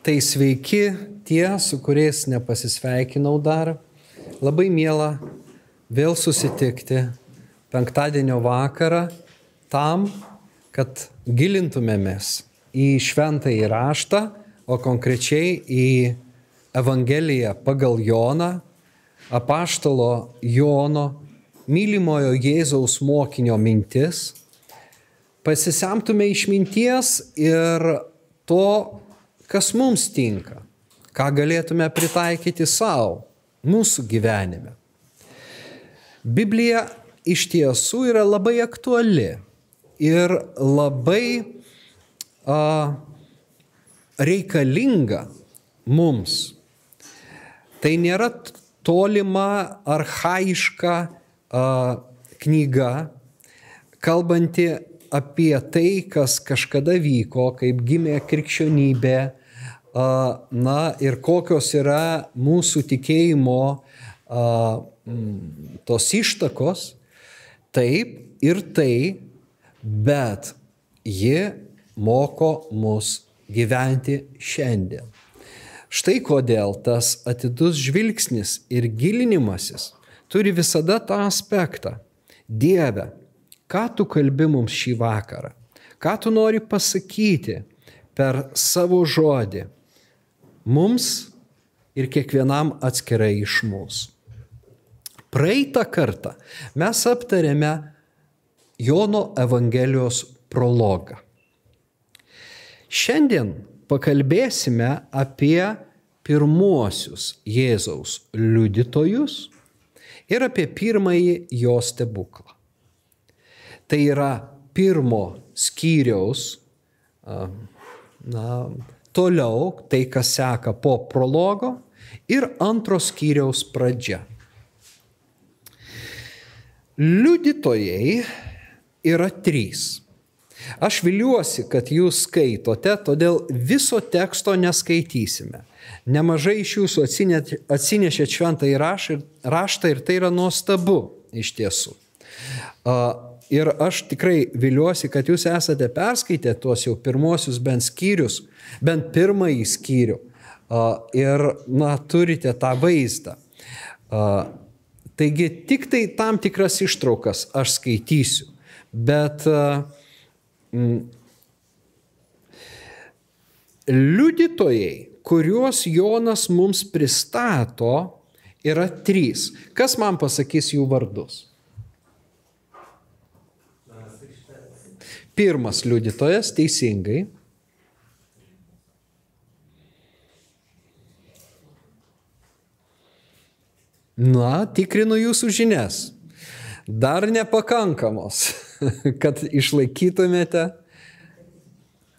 Tai sveiki tie, su kuriais nepasisveikinau dar. Labai mėla vėl susitikti penktadienio vakarą tam, kad gilintumėmės į šventąjį raštą, o konkrečiai į Evangeliją pagal Joną, apaštalo Jono, mylimojo Jėzaus mokinio mintis, pasisemtume išminties ir to, kas mums tinka, ką galėtume pritaikyti savo, mūsų gyvenime. Biblija iš tiesų yra labai aktuali ir labai a, reikalinga mums. Tai nėra tolima, arhaiška a, knyga, kalbanti apie tai, kas kažkada vyko, kaip gimė krikščionybė, na ir kokios yra mūsų tikėjimo tos ištakos, taip ir tai, bet ji moko mus gyventi šiandien. Štai kodėl tas atidus žvilgsnis ir gilinimasis turi visada tą aspektą. Dieve, ką tu kalbi mums šį vakarą? Ką tu nori pasakyti per savo žodį? Mums ir kiekvienam atskirai iš mūsų. Praeitą kartą mes aptarėme Jono Evangelijos prologą. Šiandien pakalbėsime apie pirmuosius Jėzaus liudytojus ir apie pirmąjį jo stebuklą. Tai yra pirmo skyriaus na, Toliau tai, kas seka po prologo ir antros skyriaus pradžia. Liudytojai yra trys. Aš viliuosi, kad jūs skaitote, todėl viso teksto neskaitysime. Nemažai iš jūsų atsinešė šventą raštą ir tai yra nuostabu iš tiesų. Ir aš tikrai viliuosi, kad jūs esate perskaitę tuos jau pirmosius bent skyrius, bent pirmąjį skyrių ir na, turite tą vaizdą. Taigi tik tai tam tikras ištraukas aš skaitysiu, bet liudytojai, kuriuos Jonas mums pristato, yra trys. Kas man pasakys jų vardus? Pirmas liudytojas teisingai. Na, tikrinu jūsų žinias. Dar nepakankamos, kad išlaikytumėte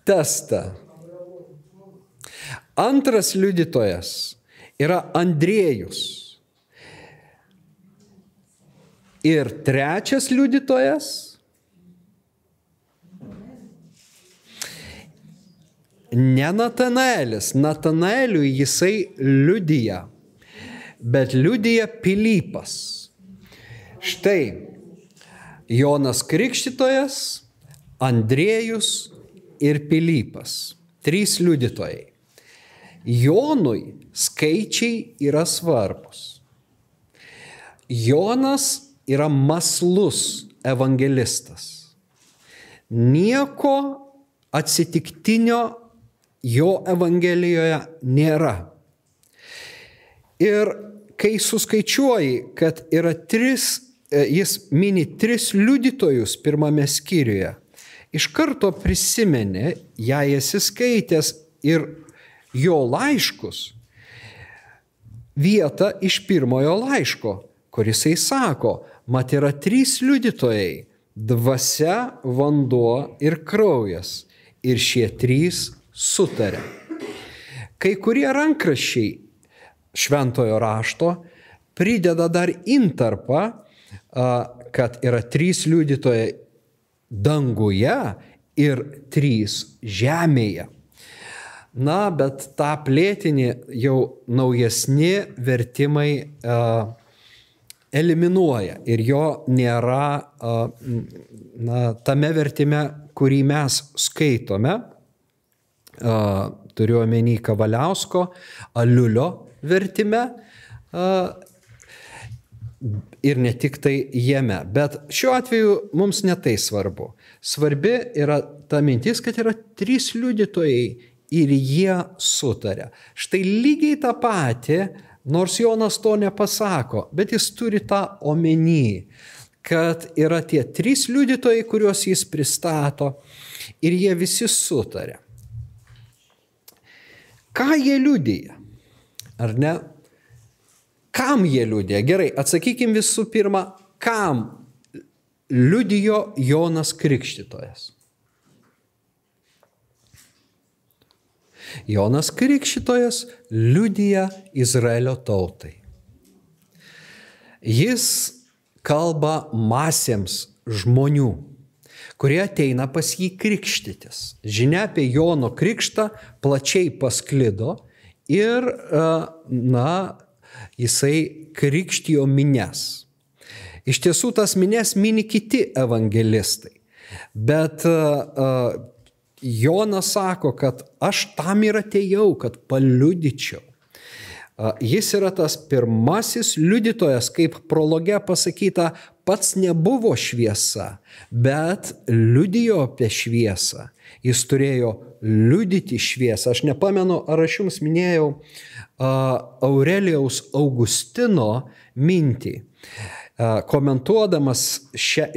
testą. Antras liudytojas yra Andriejus. Ir trečias liudytojas ne Natanaelis. Natanaeliui jisai liudyja, bet liudyja Pilypas. Štai Jonas Krikštytojas, Andriejus ir Pilypas. Trys liudytojai. Jonui skaičiai yra svarbus. Jonas yra maslus evangelistas. Nieko atsitiktinio jo Evangelijoje nėra. Ir kai suskaičiuoji, kad yra tris, e, jis mini tris liudytojus pirmame skyriuje, iš karto prisimeni, jei esi skaitęs ir jo laiškus, vietą iš pirmojo laiško, kuris jisai sako, mat yra trys liudytojai - dvasia, vanduo ir kraujas. Ir šie trys sutarė. Kai kurie rankraščiai šventojo rašto prideda dar intarpą, kad yra trys liudytojai danguje ir trys žemėje. Na, bet tą plėtinį jau naujesni vertimai uh, eliminuoja ir jo nėra uh, na, tame vertime, kurį mes skaitome, turiu omeny Kavaliausko, Aliulio vertime ir ne tik tai jame. Bet šiuo atveju mums netai svarbu. Svarbi yra ta mintis, kad yra trys liudytojai ir jie sutarė. Štai lygiai tą patį, nors Jonas to nepasako, bet jis turi tą omeny, kad yra tie trys liudytojai, kuriuos jis pristato ir jie visi sutarė. Ką jie liudyja? Ar ne? Kam jie liūdė? Gerai, atsakykim visų pirma, kam liudijo Jonas Krikštytojas. Jonas Krikštytojas liudija Izraelio tautai. Jis kalba masėms žmonių, kurie ateina pas jį krikštytis. Žinia apie Jono krikštą plačiai pasklido ir, na, jisai krikštijo mines. Iš tiesų tas mines mini kiti evangelistai. Bet uh, Jonas sako, kad aš tam ir atėjau, kad paliudyčiau. Uh, jis yra tas pirmasis liudytojas, kaip prologe pasakyta, pats nebuvo šviesa, bet liudijo apie šviesą. Jis turėjo liudyti šviesą. Aš nepamenu, ar aš jums minėjau Aurelijaus Augustino mintį. Komentuodamas šią,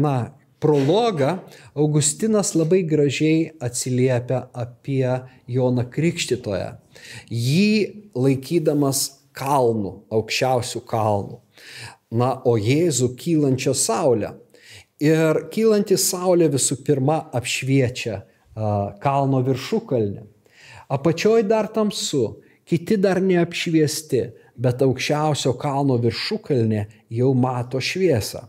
na, prologą, Augustinas labai gražiai atsiliepia apie Joną Krikštytoją. Jį laikydamas kalnų, aukščiausių kalnų. Na, o Jėzų kylančią saulę. Ir kylanti saulė visų pirma apšviečia kalno viršukalnę. Apačioj dar tamsu, kiti dar neapšviesti, bet aukščiausio kalno viršukalnė jau mato šviesą.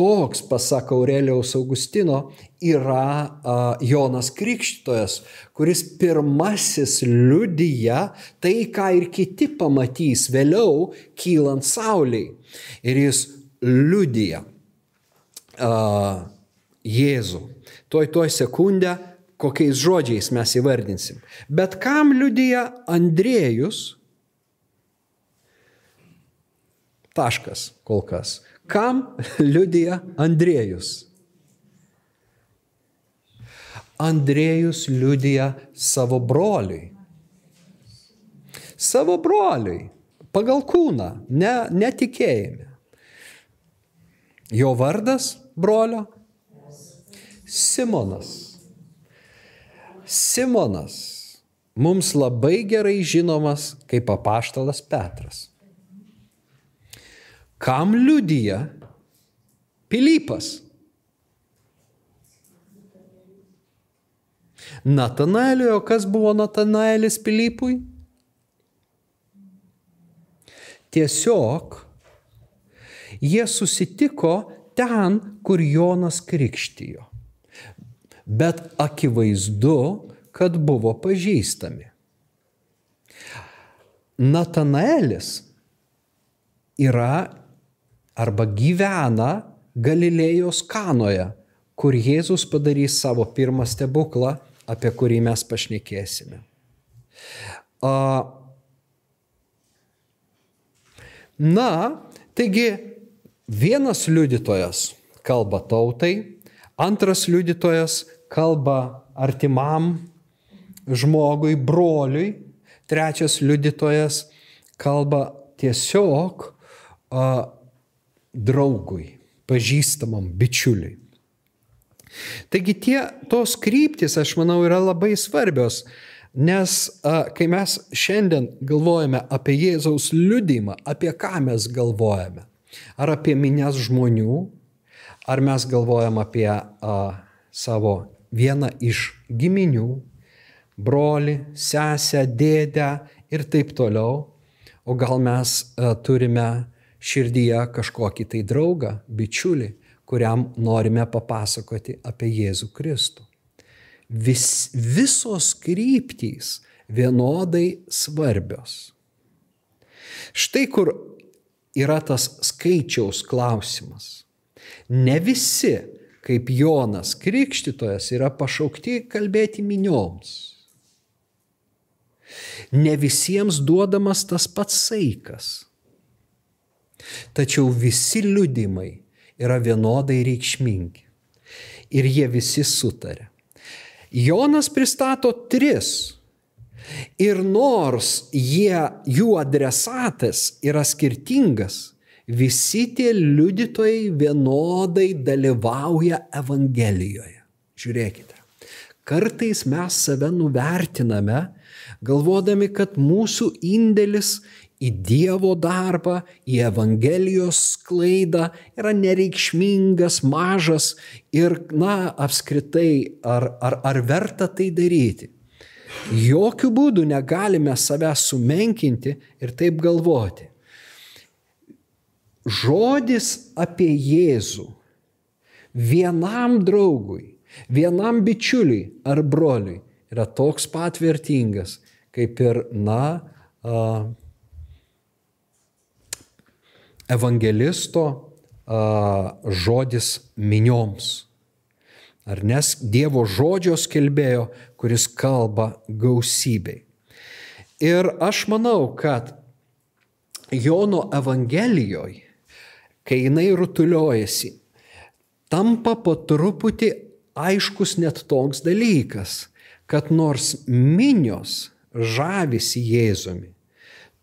Toks, pasak Aurelijaus Augustino, yra a, Jonas Krikštytojas, kuris pirmasis liudyja tai, ką ir kiti pamatys vėliau kylant Sauliai. Ir jis liudyja a, Jėzų. Tuoj, tuoj sekundę kokiais žodžiais mes įvardinsim. Bet kam liudyja Andrėjus? Taškas kol kas. Kam liudyja Andrėjus? Andrėjus liudyja savo broliui. Savo broliui. Pagal kūną, ne, netikėjime. Jo vardas brolio? Simonas. Simonas mums labai gerai žinomas kaip apaštalas Petras. Kam liudyja Pilypas? Natanaelio, kas buvo Natanaelis Pilypui? Tiesiog jie susitiko ten, kur Jonas krikštijo bet akivaizdu, kad buvo pažįstami. Natanaelis yra arba gyvena Galilėjos kanoje, kur Jėzus padarys savo pirmą stebuklą, apie kurį mes pašnekėsime. Na, taigi vienas liudytojas kalba tautai, antras liudytojas kalba artimam žmogui, broliui, trečias liudytojas kalba tiesiog a, draugui, pažįstamam, bičiuliui. Taigi tie tos kryptis, aš manau, yra labai svarbios, nes a, kai mes šiandien galvojame apie Jėzaus liudymą, apie ką mes galvojame? Ar apie minės žmonių, ar mes galvojam apie a, savo vieną iš giminių, broli, sesę, dėdę ir taip toliau. O gal mes uh, turime širdyje kažkokį tai draugą, bičiulį, kuriam norime papasakoti apie Jėzų Kristų. Vis, visos kryptys vienodai svarbios. Štai kur yra tas skaičiaus klausimas. Ne visi kaip Jonas Krikštytojas yra pašaukti kalbėti minioms. Ne visiems duodamas tas pats saikas. Tačiau visi liudimai yra vienodai reikšmingi. Ir jie visi sutarė. Jonas pristato tris. Ir nors jie, jų adresatas yra skirtingas, visi tie liudytojai vienodai dalyvauja Evangelijoje. Žiūrėkite, kartais mes save nuvertiname, galvodami, kad mūsų indėlis į Dievo darbą, į Evangelijos sklaidą yra nereikšmingas, mažas ir, na, apskritai, ar, ar, ar verta tai daryti. Jokių būdų negalime savęs sumenkinti ir taip galvoti. Žodis apie Jėzų vienam draugui, vienam bičiuliui ar broliui yra toks pat vertingas, kaip ir, na, a, evangelisto a, žodis minioms. Ar nes Dievo žodžio skelbėjo, kuris kalba gausybei. Ir aš manau, kad Jono Evangelijoje kai jinai rutuliojasi, tampa po truputį aiškus net toks dalykas, kad nors minios žavisi Jėzumi,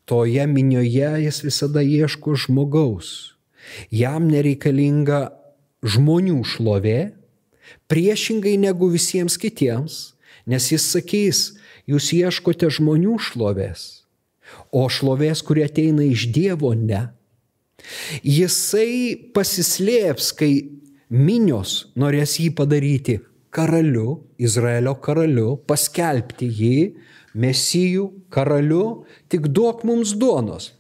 toje minioje jis visada ieško žmogaus. Jam nereikalinga žmonių šlovė, priešingai negu visiems kitiems, nes jis sakys, jūs ieškote žmonių šlovės, o šlovės, kurie ateina iš Dievo, ne. Jisai pasislėps, kai minios norės jį padaryti karaliu, Izraelio karaliu, paskelbti jį, mesijų karaliu, tik duok mums duonos.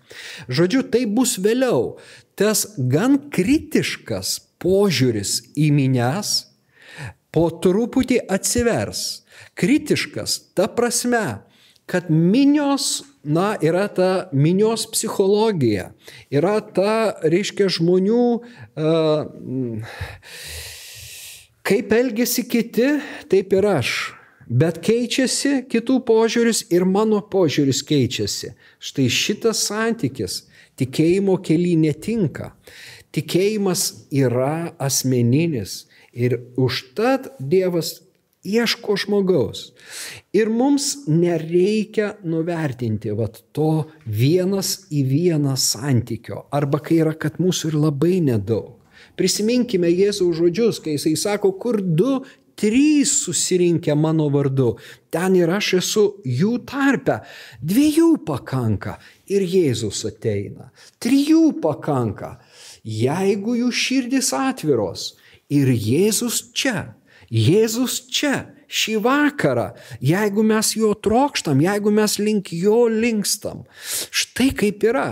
Žodžiu, tai bus vėliau. Tas gan kritiškas požiūris į minės po truputį atsivers. Kritiškas ta prasme, kad minios na, yra ta minios psichologija, yra ta, reiškia, žmonių, uh, kaip elgesi kiti, taip ir aš. Bet keičiasi kitų požiūris ir mano požiūris keičiasi. Štai šitas santykis tikėjimo keli netinka. Tikėjimas yra asmeninis ir užtat Dievas ieško žmogaus. Ir mums nereikia nuvertinti vat, to vienas į vieną santykio, arba kai yra, kad mūsų ir labai nedaug. Prisiminkime Jėzaus žodžius, kai jisai sako, kur du, trys susirinkę mano vardu, ten ir aš esu jų tarpe. Dviejų pakanka ir Jėzus ateina. Trijų pakanka, jeigu jų širdis atviros ir Jėzus čia. Jėzus čia, šį vakarą, jeigu mes jo trokštam, jeigu mes link jo linkstam. Štai kaip yra.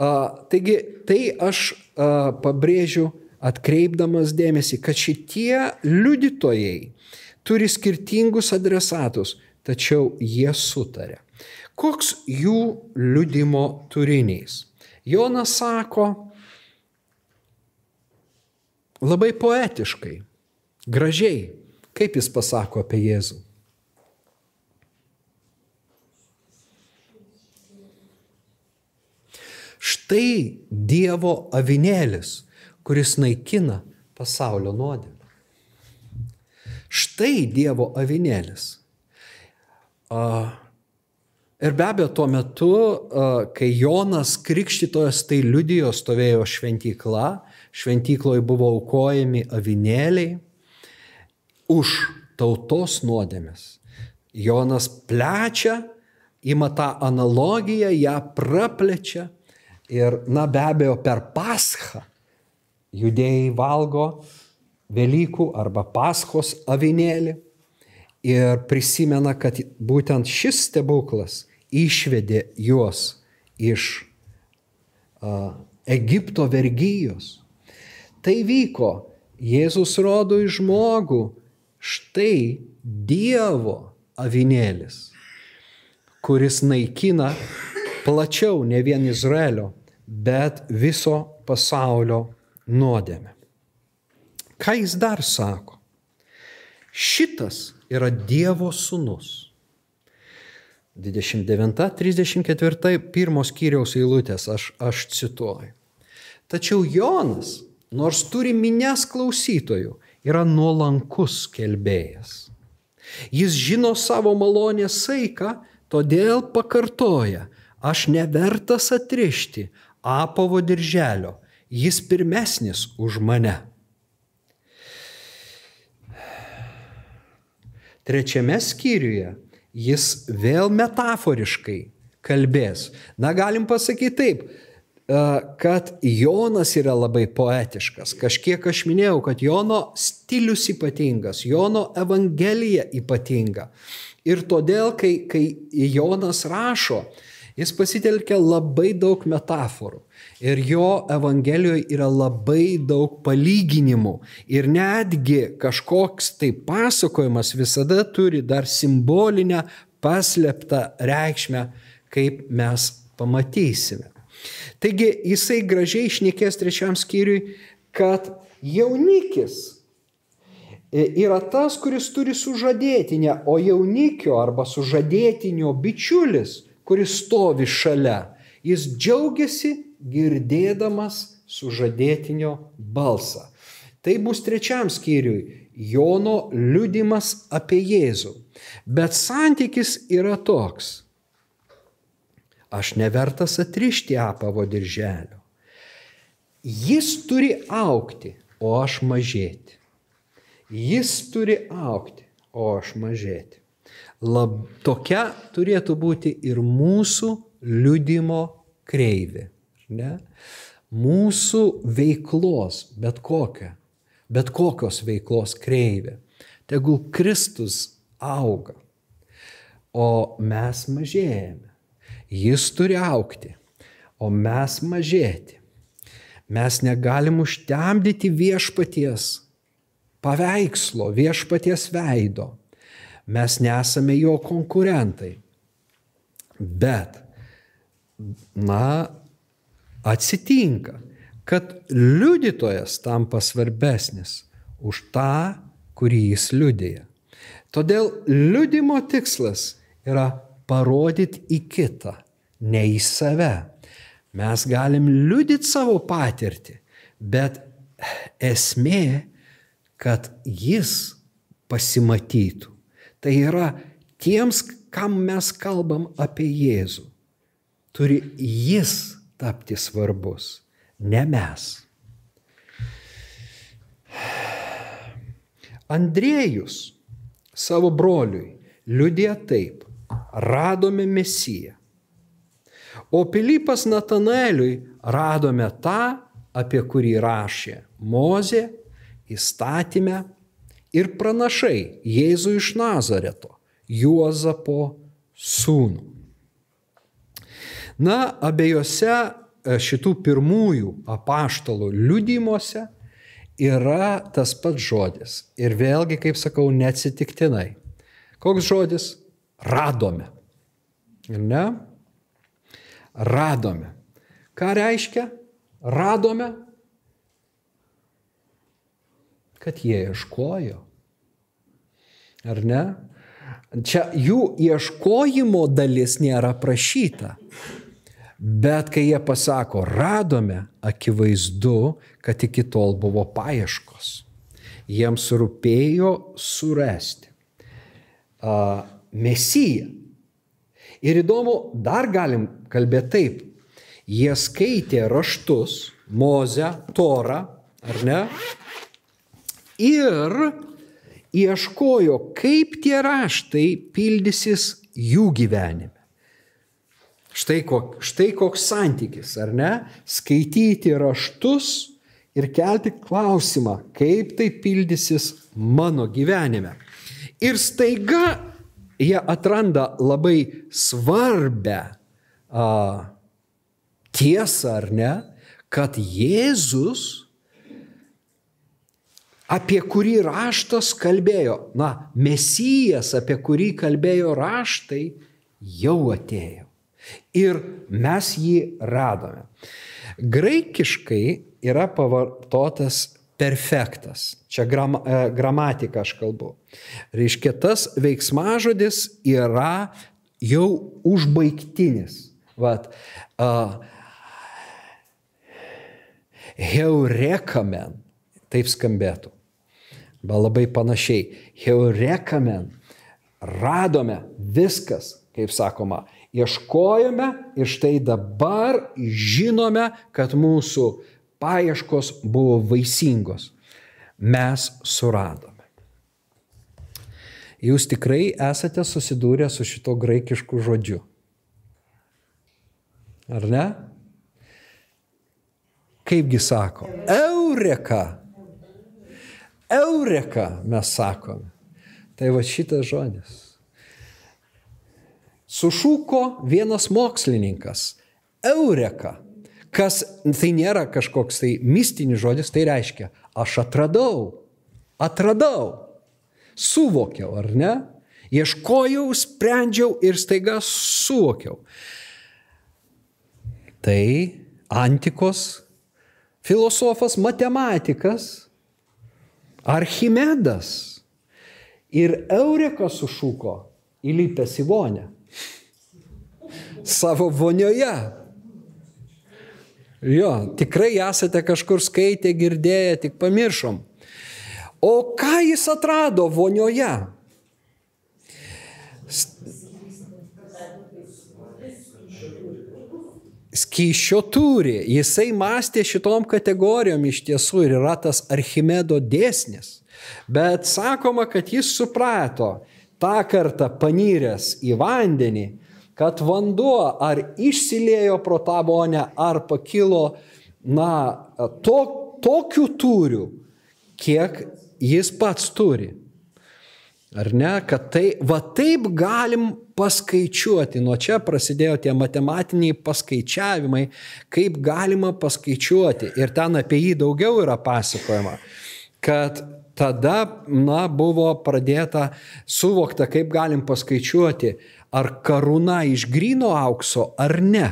A, taigi tai aš a, pabrėžiu atkreipdamas dėmesį, kad šitie liudytojai turi skirtingus adresatus, tačiau jie sutarė. Koks jų liudimo turinys? Jonas sako labai poetiškai, gražiai, kaip jis pasako apie Jėzų. Štai Dievo avinėlis, kuris naikina pasaulio nuodėmę. Štai Dievo avinėlis. Ir be abejo, tuo metu, kai Jonas Krikštytojas tai liudijo, stovėjo šventykla, šventykloje buvo aukojami avinėliai, už tautos nuodėmės. Jonas plečia, ima tą analogiją, ją praplečia ir, na be abejo, per paschą judėjai valgo Velykų arba Paskos avinėlį ir prisimena, kad būtent šis stebuklas išvedė juos iš uh, Egipto vergyjos. Tai vyko, Jėzus rodo į žmogų, Štai Dievo avinėlis, kuris naikina plačiau ne vien Izraelio, bet viso pasaulio nuodėmę. Ką jis dar sako? Šitas yra Dievo sunus. 29-34 pirmos skyriaus eilutės aš, aš cituoju. Tačiau Jonas, nors turi minės klausytojų, yra nuolankus kelbėjas. Jis žino savo malonės saiką, todėl pakartoja, aš nevertas atrišti apavo dirželio, jis pirmesnis už mane. Trečiame skyriuje jis vėl metaforiškai kalbės. Na, galim pasakyti taip, e, kad Jonas yra labai poetiškas. Kažkiek aš minėjau, kad Jono stilius ypatingas, Jono evangelija ypatinga. Ir todėl, kai, kai Jonas rašo, jis pasitelkia labai daug metaforų. Ir jo Evangelijoje yra labai daug palyginimų. Ir netgi kažkoks tai pasakojimas visada turi dar simbolinę, paslėptą reikšmę, kaip mes pamatysime. Taigi jisai gražiai išnekės trečiam skyriui, kad jaunikis yra tas, kuris turi sužadėtinę, o jaunikio arba sužadėtinio bičiulis, kuris stovi šalia, jis džiaugiasi girdėdamas sužadėtinio balsą. Tai bus trečiam skyriui Jono liudimas apie Jėzų. Bet santykis yra toks. Aš nevertas atrišti apavo dirželio. Jis turi aukti, o aš mažėti. Jis turi aukti, o aš mažėti. Lab, tokia turėtų būti ir mūsų liudimo kreivė ne? Mūsų veiklos, bet kokia, bet kokios veiklos kreivė. Tegul Kristus auga, o mes mažėjame. Jis turi aukti, o mes mažėti. Mes negalim užtemdyti viešpaties paveikslo, viešpaties veido. Mes nesame jo konkurentai. Bet, na, atsitinka, kad liudytojas tampa svarbesnis už tą, kurį jis liudėja. Todėl liudimo tikslas yra parodyti į kitą, ne į save. Mes galim liudyti savo patirtį, bet esmė, kad jis pasimatytų. Tai yra tiems, kam mes kalbam apie Jėzų. Turi jis tapti svarbus, ne mes. Andriejus savo broliui liudė taip, radome Mesiją. O Pilypas Natanaeliui radome tą, apie kurį rašė Mozė, įstatymę ir pranašai Jėzų iš Nazareto, Juozapo sūnų. Na, abiejose e, šitų pirmųjų apaštalų liudymuose yra tas pats žodis. Ir vėlgi, kaip sakau, neatsitiktinai. Koks žodis? Radome. Ne? Radome. Ką reiškia? Radome, kad jie ieškojo. Ar ne? Čia jų ieškojimo dalis nėra prašyta. Bet kai jie pasako, radome, akivaizdu, kad iki tol buvo paieškos. Jiems rūpėjo surasti uh, mesiją. Ir įdomu, dar galim kalbėti taip. Jie skaitė raštus, Mozę, Torą, ar ne? Ir ieškojo, kaip tie raštai pildysis jų gyvenime. Štai, kok, štai koks santykis, ar ne? Skaityti raštus ir kelti klausimą, kaip tai pildysis mano gyvenime. Ir staiga jie atranda labai svarbę a, tiesą, ar ne, kad Jėzus, apie kurį raštas kalbėjo, na, Mesijas, apie kurį kalbėjo raštai, jau atėjo ir mes jį radome. Graikiškai yra pavartotas perfektas. Čia gram, e, gramatika aš kalbu. Reiškia, tas veiksmažodis yra jau užbaigtinis. Vat, uh, heurekamen, taip skambėtų. Bet labai panašiai. Heurekamen, radome viskas, kaip sakoma, ieškojome ir štai dabar žinome, kad mūsų paieškos buvo vaisingos. Mes suradome. Jūs tikrai esate susidūrę su šito graikišku žodžiu. Ar ne? Kaipgi sako? Eureka. Eureka mes sakome. Tai va šitas žodis. Sušūko vienas mokslininkas. Eureka. Kas tai nėra kažkoks tai mistinis žodis, tai reiškia, aš atradau. Atradau. Suvokiau, ar ne? Ieškojau, sprendžiau ir staiga suvokiau. Tai antikos filosofas, matematikas, Archimedas ir Eureka sušuko įlipęs į vonę. Savo vonioje. Jo, tikrai esate kažkur skaitę, girdėję, tik pamiršom. O ką jis atrado vonioje? skyšio turi. Jisai mąstė šitom kategorijom iš tiesų ir yra tas Archimedo dėsnis. Bet sakoma, kad jis suprato tą kartą panyręs į vandenį, kad vanduo ar išsiliejo pro tą vonę, ar pakilo, na, to, tokiu turiu, kiek jis pats turi. Ar ne, kad tai, va taip galim paskaičiuoti, nuo čia prasidėjo tie matematiniai paskaičiavimai, kaip galima paskaičiuoti. Ir ten apie jį daugiau yra pasakojama, kad tada, na, buvo pradėta suvokta, kaip galim paskaičiuoti, ar karūna iš grino aukso ar ne.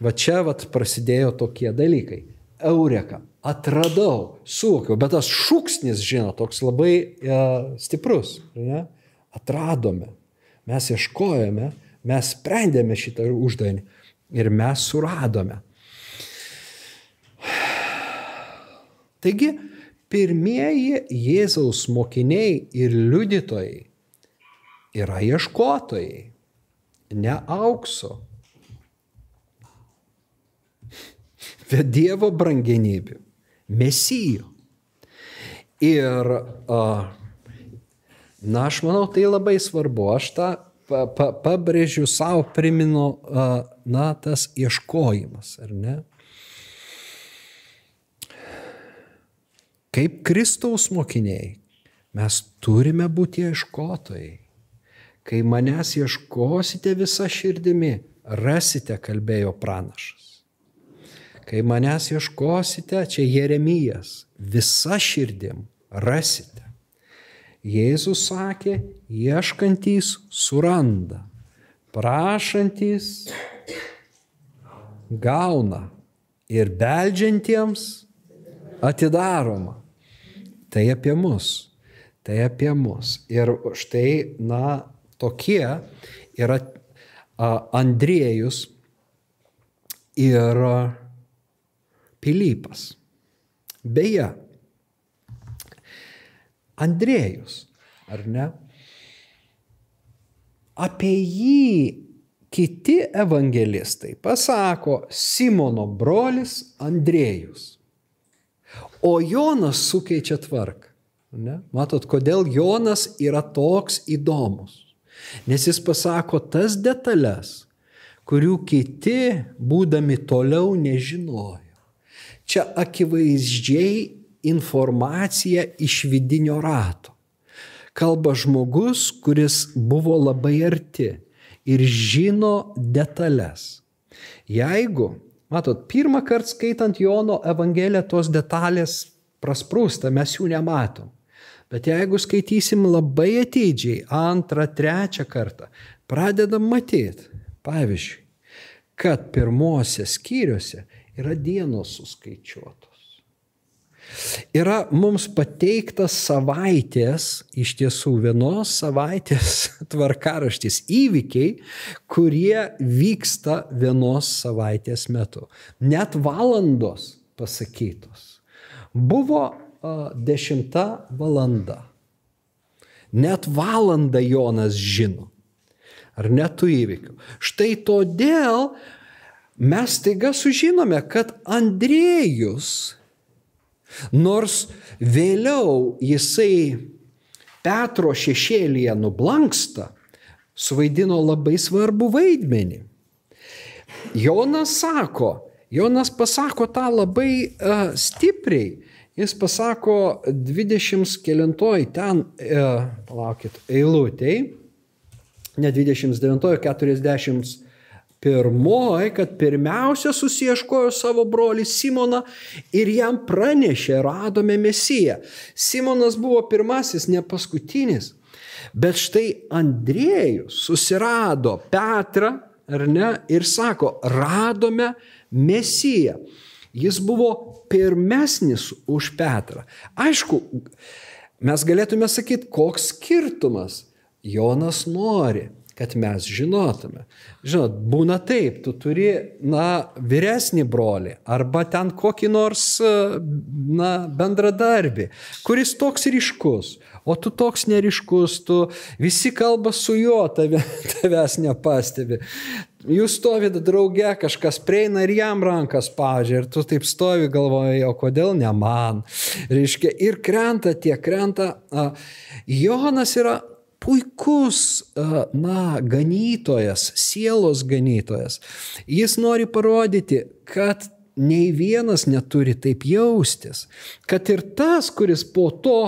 Va čia vat prasidėjo tokie dalykai. Eureka atradau, suvokiau, bet tas šūksnis, žinot, toks labai e, stiprus. Ne? Atradome, mes ieškojome, mes sprendėme šitą uždavinį ir mes suradome. Taigi, pirmieji Jėzaus mokiniai ir liudytojai yra ieškotojai, ne aukso, bet Dievo brangenybių mesijų. Ir, na, aš manau, tai labai svarbu. Aš tą pa, pa, pabrėžiu savo, priminu, na, tas ieškojimas, ar ne? Kaip Kristaus mokiniai, mes turime būti ieškotojai. Kai manęs ieškosite visą širdimi, rasite, kalbėjo pranašas. Kai manęs ieškosite, čia Jeremijas, visa širdim rasite. Jėzus sakė, ieškantys suranda, prašantys gauna ir beldžiantiems atidaroma. Tai apie mus. Tai apie mus. Ir štai, na, tokie yra Andriejus ir Pilypas. Beje, Andrėjus, ar ne? Apie jį kiti evangelistai pasako Simono brolis Andrėjus. O Jonas sukeičia tvarką. Ne? Matot, kodėl Jonas yra toks įdomus. Nes jis pasako tas detalės, kurių kiti, būdami toliau, nežinojo. Čia akivaizdžiai informacija iš vidinio rato. Kalba žmogus, kuris buvo labai arti ir žino detalės. Jeigu, matot, pirmą kartą skaitant Jono Evangeliją, tos detalės prasprūsta, mes jų nematom. Bet jeigu skaitysim labai atidžiai, antrą, trečią kartą, pradedam matyti, pavyzdžiui, kad pirmosiose skyriuose yra dienos suskaičiuotos. yra mums pateiktas savaitės, iš tiesų vienos savaitės tvarkaraštis įvykiai, kurie vyksta vienos savaitės metu. Net valandos pasakytos. Buvo a, dešimta valanda. Net valandą Jonas žino. Ar netų įvykių. Štai todėl mes taiga sužinome, kad Andrėjus Nors vėliau jisai Petro šešėlyje nublanksta, suvaidino labai svarbu vaidmenį. Jonas sako, Jonas pasako tą labai uh, stipriai. Jis pasako 20 kelintoj ten, uh, palaukit, eilutėj, ne 29, 40 Pirmoji, kad pirmiausia susieškojo savo brolį Simoną ir jam pranešė, radome Mesiją. Simonas buvo pirmasis, ne paskutinis. Bet štai Andriejus susirado Petrą, ar ne, ir sako, radome Mesiją. Jis buvo pirmesnis už Petrą. Aišku, mes galėtume sakyti, koks skirtumas. Jonas nori, kad mes žinotume. Žinot, būna taip, tu turi, na, vyresnį brolį arba ten kokį nors, na, bendradarbį, kuris toks ryškus, o tu toks neriškus, tu visi kalba su juo, tave, tavęs nepastebi. Jūs stovit drauge, kažkas prieina ir jam rankas spaudžia ir tu taip stovi galvoji, o kodėl ne man. Reiškia, ir krenta tie, krenta. Johanas yra puikus, na, ganytojas, sielos ganytojas. Jis nori parodyti, kad nei vienas neturi taip jaustis, kad ir tas, po to,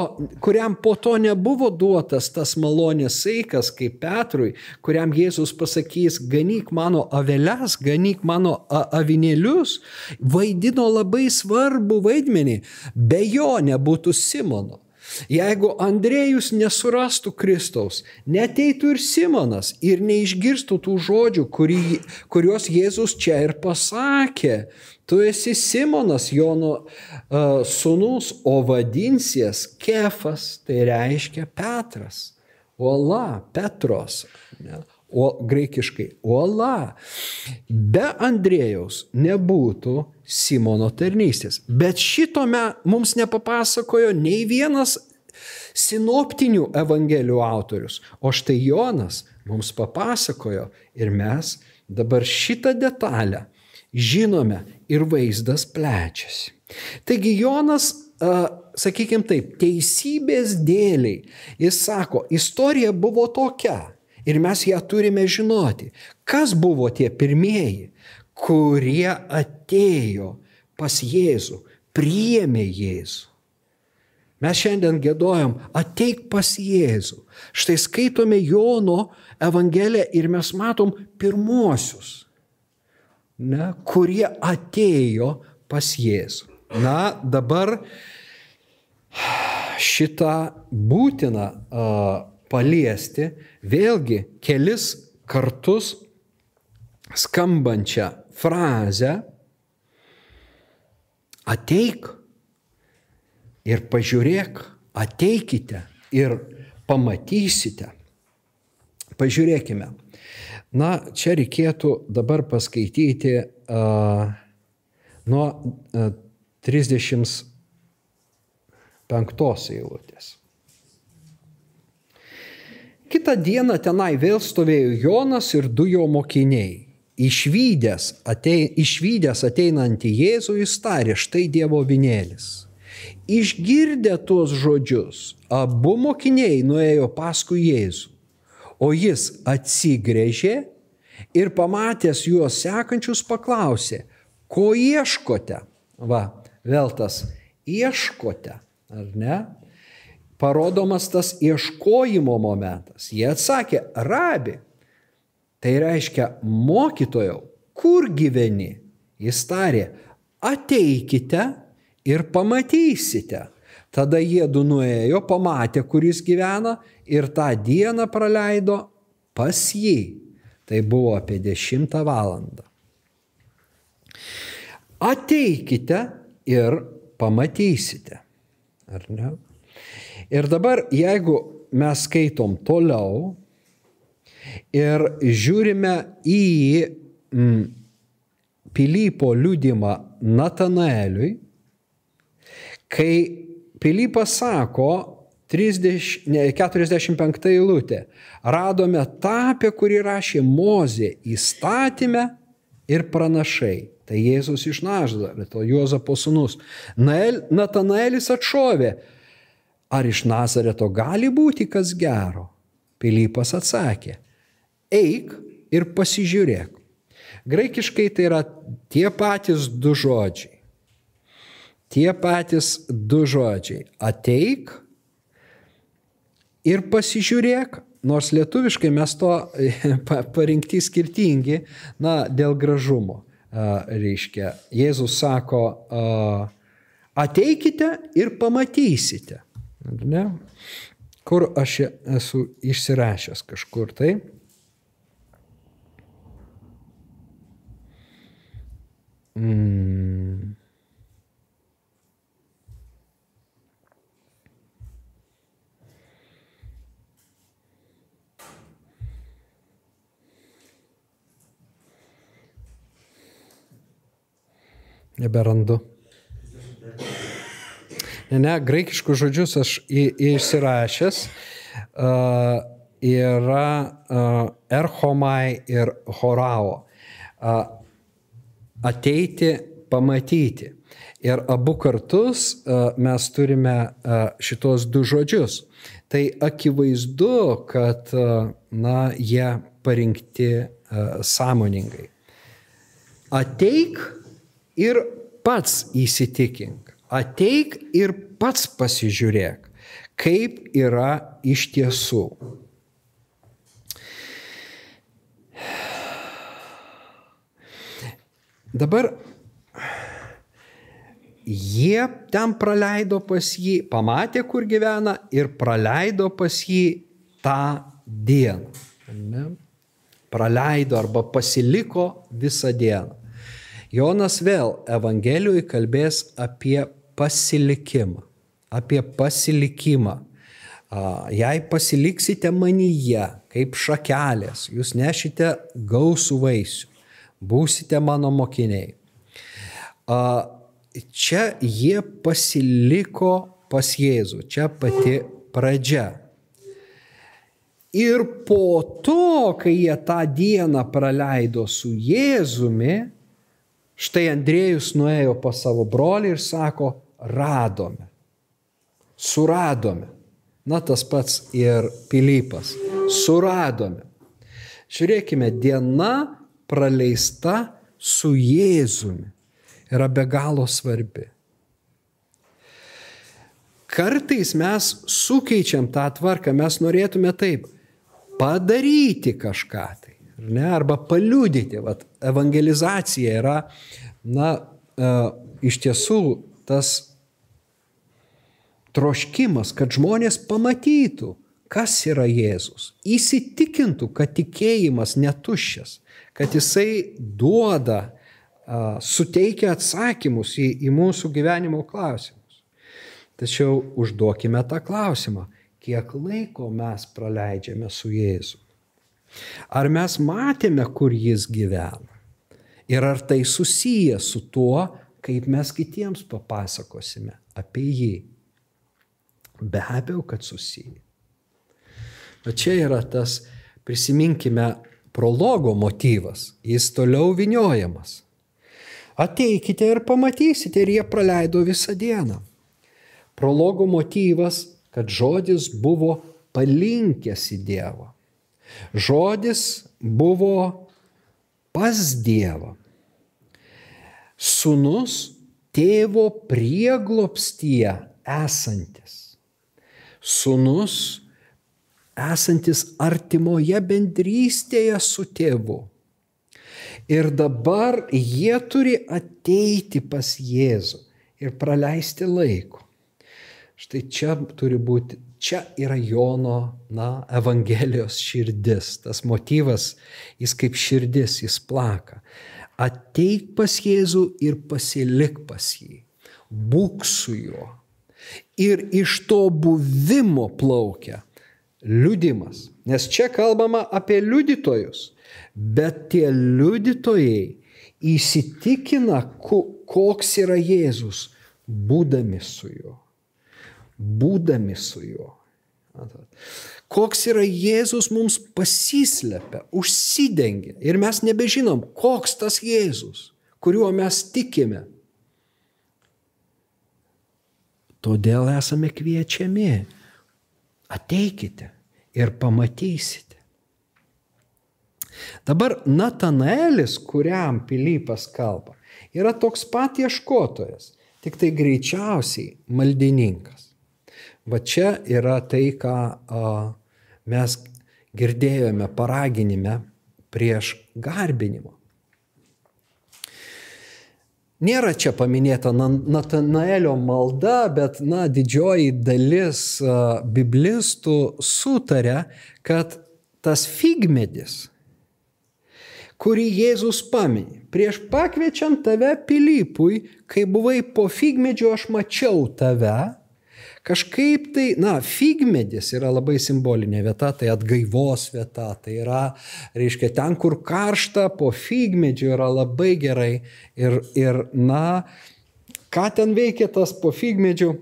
kuriam po to nebuvo duotas tas malonės saikas, kaip Petrui, kuriam Jėzus pasakys, ganyk mano aveles, ganyk mano avinėlius, vaidino labai svarbu vaidmenį, be jo nebūtų Simono. Jeigu Andrėjus nesurastų Kristaus, neteitų ir Simonas ir neišgirstų tų žodžių, kurį, kuriuos Jėzus čia ir pasakė, tu esi Simonas, Jono uh, sunus, o vadinsies Kefas, tai reiškia Petras, Ola, Petros. Ne? O graikiškai uola. Be Andrėjaus nebūtų Simono tarnystės. Bet šito me, mums nepapasakojo nei vienas sinoptinių evangelijų autorius. O štai Jonas mums papasakojo ir mes dabar šitą detalę žinome ir vaizdas plečiasi. Taigi Jonas, sakykime taip, teisybės dėliai, jis sako, istorija buvo tokia Ir mes ją turime žinoti. Kas buvo tie pirmieji, kurie atėjo pas Jėzų, priėmė Jėzų. Mes šiandien gėdojom, ateik pas Jėzų. Štai skaitome Jono Evangeliją ir mes matom pirmuosius, ne, kurie atėjo pas Jėzų. Na, dabar šitą būtiną uh, paliesti vėlgi kelis kartus skambančią frazę ateik ir pažiūrėk, ateikite ir pamatysite. Pažiūrėkime. Na, čia reikėtų dabar paskaityti uh, nuo uh, 35 eilutės. Kita diena tenai vėl stovėjo Jonas ir du jo mokiniai. Išvykęs, išvykęs ateinantį Jėzų jis tarė, štai Dievo vinėlis. Išgirdę tuos žodžius, abu mokiniai nuėjo paskui Jėzų, o jis atsigrėžė ir pamatęs juos sekančius paklausė, ko ieškote? Va, vėl tas ieškote, ar ne? Parodomas tas ieškojimo momentas. Jie atsakė, rabi. Tai reiškia, mokytojau, kur gyveni? Jis tarė, ateikite ir pamatysite. Tada jie du nuėjo, pamatė, kur jis gyvena ir tą dieną praleido pas jį. Tai buvo apie 10 valandą. Ateikite ir pamatysite. Ar ne? Ir dabar, jeigu mes skaitom toliau ir žiūrime į mm, Pilypo liūdimą Natanaeliui, kai Pilypas sako, 30, ne, 45 eilutė, radome tą, apie kurį rašė Mozė įstatymę ir pranašai. Tai Jėzus iš Naždareto, Juozapo sūnus. Natanaelis atšovė, ar iš Nazareto gali būti kas gero? Pilypas atsakė, eik ir pasižiūrėk. Graikiškai tai yra tie patys du žodžiai. Tie patys du žodžiai. Ateik ir pasižiūrėk, nors lietuviškai mes to parinkti skirtingi, na, dėl gražumo. Reiškia, Jėzus sako, ateikite ir pamatysite. Ne? Kur aš esu išsirašęs kažkur tai. Mm. Neberandu. Ne, ne, graikiškus žodžius aš į, įsirašęs. Uh, yra uh, erhomai ir horao. Uh, ateiti, pamatyti. Ir abu kartus mes turime šitos du žodžius. Tai akivaizdu, kad na, jie parinkti sąmoningai. Ateik ir pats įsitikink. Ateik ir pats pasižiūrėk, kaip yra iš tiesų. Dabar jie ten praleido pas jį, pamatė, kur gyvena ir praleido pas jį tą dieną. Ne? Praleido arba pasiliko visą dieną. Jonas vėl Evangelijoje kalbės apie pasilikimą. Apie pasilikimą. Jei pasiliksite manyje kaip šakelės, jūs nešite gausų vaisių, būsite mano mokiniai. Čia jie pasiliko pas Jėzų, čia pati pradžia. Ir po to, kai jie tą dieną praleido su Jėzumi, Štai Andriejus nuėjo pas savo brolį ir sako, radome, suradome. Na tas pats ir Pilypas, suradome. Žiūrėkime, diena praleista su Jėzumi yra be galo svarbi. Kartais mes sukeičiam tą tvarką, mes norėtume taip padaryti kažką tai ne, arba paliudyti. Vat, evangelizacija yra, na, e, iš tiesų tas troškimas, kad žmonės pamatytų, kas yra Jėzus, įsitikintų, kad tikėjimas netuščias, kad jisai duoda, suteikia atsakymus į, į mūsų gyvenimo klausimus. Tačiau užduokime tą klausimą, kiek laiko mes praleidžiame su Jėzu. Ar mes matėme, kur jis gyvena? Ir ar tai susiję su tuo, kaip mes kitiems papasakosime apie jį? Be abejo, kad susiję. Bet čia yra tas, prisiminkime, prologo motyvas. Jis toliau viniojamas. Ateikite ir pamatysite, ir jie praleido visą dieną. Prologo motyvas, kad žodis buvo palinkęs į Dievą. Žodis buvo pas Dievą. Sūnus tėvo prieglopstyje esantis. Sūnus esantis artimoje bendrystėje su tėvu. Ir dabar jie turi ateiti pas Jėzų ir praleisti laiko. Štai čia turi būti čia yra Jono, na, Evangelijos širdis. Tas motyvas, jis kaip širdis, jis plaka. Ateik pas Jėzų ir pasilik pas jį. būk su juo. Ir iš to buvimo plaukia liudimas. Nes čia kalbama apie liudytojus, bet tie liudytojai įsitikina, koks yra Jėzus, būdami su juo. Būdami su juo. Koks yra Jėzus mums pasislepia, užsidengia ir mes nebežinom, koks tas Jėzus, kuriuo mes tikime. Todėl esame kviečiami. Ateikite ir pamatysite. Dabar Natanaelis, kuriam Pilypas kalba, yra toks pat ieškotojas, tik tai greičiausiai maldininkas. Va čia yra tai, ką a, mes girdėjome paraginime prieš garbinimą. Nėra čia paminėta Natanaelio malda, bet na, didžioji dalis biblistų sutarė, kad tas figmedis, kurį Jėzus paminė. Prieš pakviečiant tave Pilypui, kai buvai po figmedžio, aš mačiau tave. Kažkaip tai, na, figmedis yra labai simbolinė vieta, tai atgaivos vieta, tai yra, reiškia, ten, kur karšta, po figmedžio yra labai gerai. Ir, ir na, ką ten veikia tas po figmedžiu,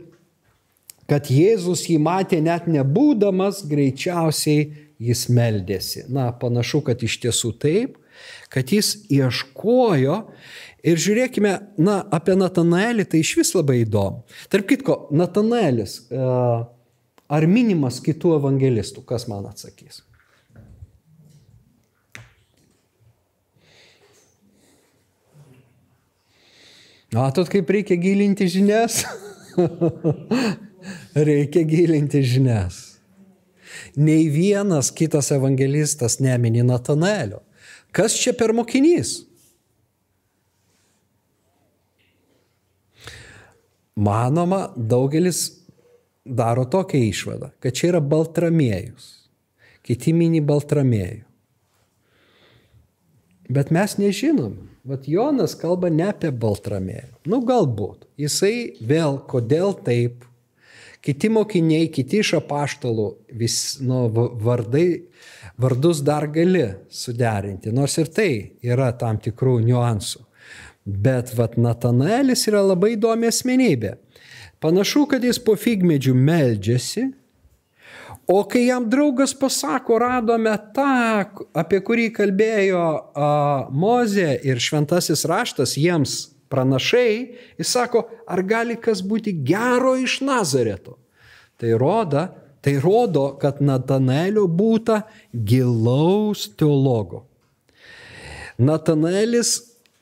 kad Jėzus jį matė net nebūdamas, greičiausiai jis meldėsi. Na, panašu, kad iš tiesų taip kad jis ieškojo ir žiūrėkime, na, apie Natanaelį tai iš vis labai įdomu. Tarp kitko, Natanaelis, e, ar minimas kitų evangelistų, kas man atsakys? Matot, kaip reikia gilinti žinias? reikia gilinti žinias. Nei vienas kitas evangelistas nemini Natanaelio. Kas čia per mokinys? Manoma, daugelis daro tokią išvadą, kad čia yra Baltramiejus. Kiti mini Baltramiejų. Bet mes nežinom. Vat Jonas kalba ne apie Baltramiejų. Nu galbūt. Jisai vėl, kodėl taip. Kiti mokiniai, kiti iš apaštalų, vis, nu, vardai vardus dar gali suderinti, nors ir tai yra tam tikrų niuansų. Bet vat Natanaelis yra labai įdomi asmenybė. Panašu, kad jis po figmedžių meldžiasi, o kai jam draugas pasako, radome tą, apie kurį kalbėjo a, Mozė ir šventasis raštas jiems pranašai, jis sako, ar gali kas būti gero iš Nazareto. Tai rodo, Tai rodo, kad Natanaelio būta gilaus teologo. Natanaelis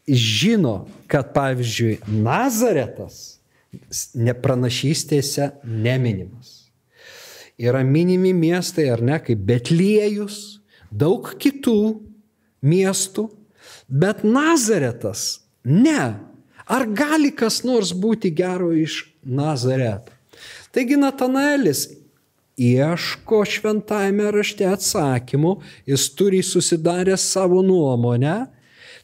žino, kad pavyzdžiui Nazaretas nepranašystėse neminimas. Yra minimi miestai ar ne, kaip Betliejus, daug kitų miestų, bet Nazaretas ne. Ar gali kas nors būti gero iš Nazareto? Taigi Natanaelis ieško šventajame rašte atsakymų, jis turi susidaręs savo nuomonę,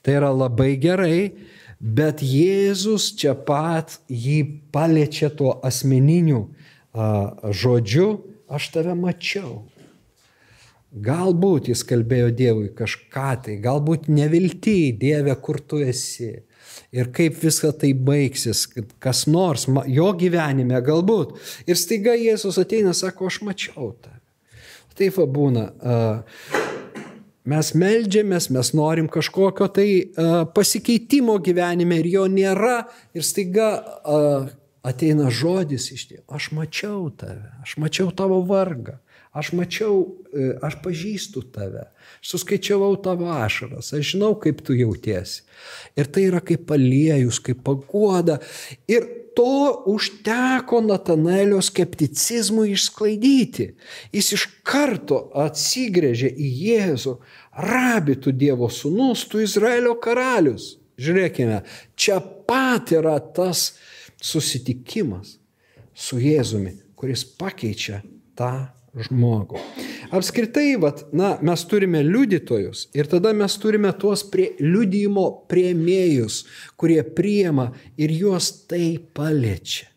tai yra labai gerai, bet Jėzus čia pat jį paliečia tuo asmeniniu a, žodžiu, aš tave mačiau. Galbūt jis kalbėjo Dievui kažką tai, galbūt nevilti, Dieve, kur tu esi ir kaip visą tai baigsis, kas nors jo gyvenime galbūt. Ir staiga Jėzus ateina, sako, aš mačiau tą. Taip va būna. Mes melžiamės, mes norim kažkokio tai pasikeitimo gyvenime ir jo nėra. Ir staiga ateina žodis iš Dievo. Aš mačiau tave, aš mačiau tavo vargą. Aš mačiau, e, aš pažįstu tave, suskaičiavau tavo ašaras, aš žinau, kaip tu jautiesi. Ir tai yra kaip aliejus, kaip paguoda. Ir to užteko Natanaelio skepticizmui išsklaidyti. Jis iš karto atsigrėžė į Jėzų, rabi tu Dievo sūnus, tu Izraelio karalius. Žiūrėkime, čia pat yra tas susitikimas su Jėzumi, kuris pakeičia tą žmogų. Apskritai, vat, na, mes turime liudytojus ir tada mes turime tuos prie, liudymo prieimėjus, kurie priema ir juos tai paliečia.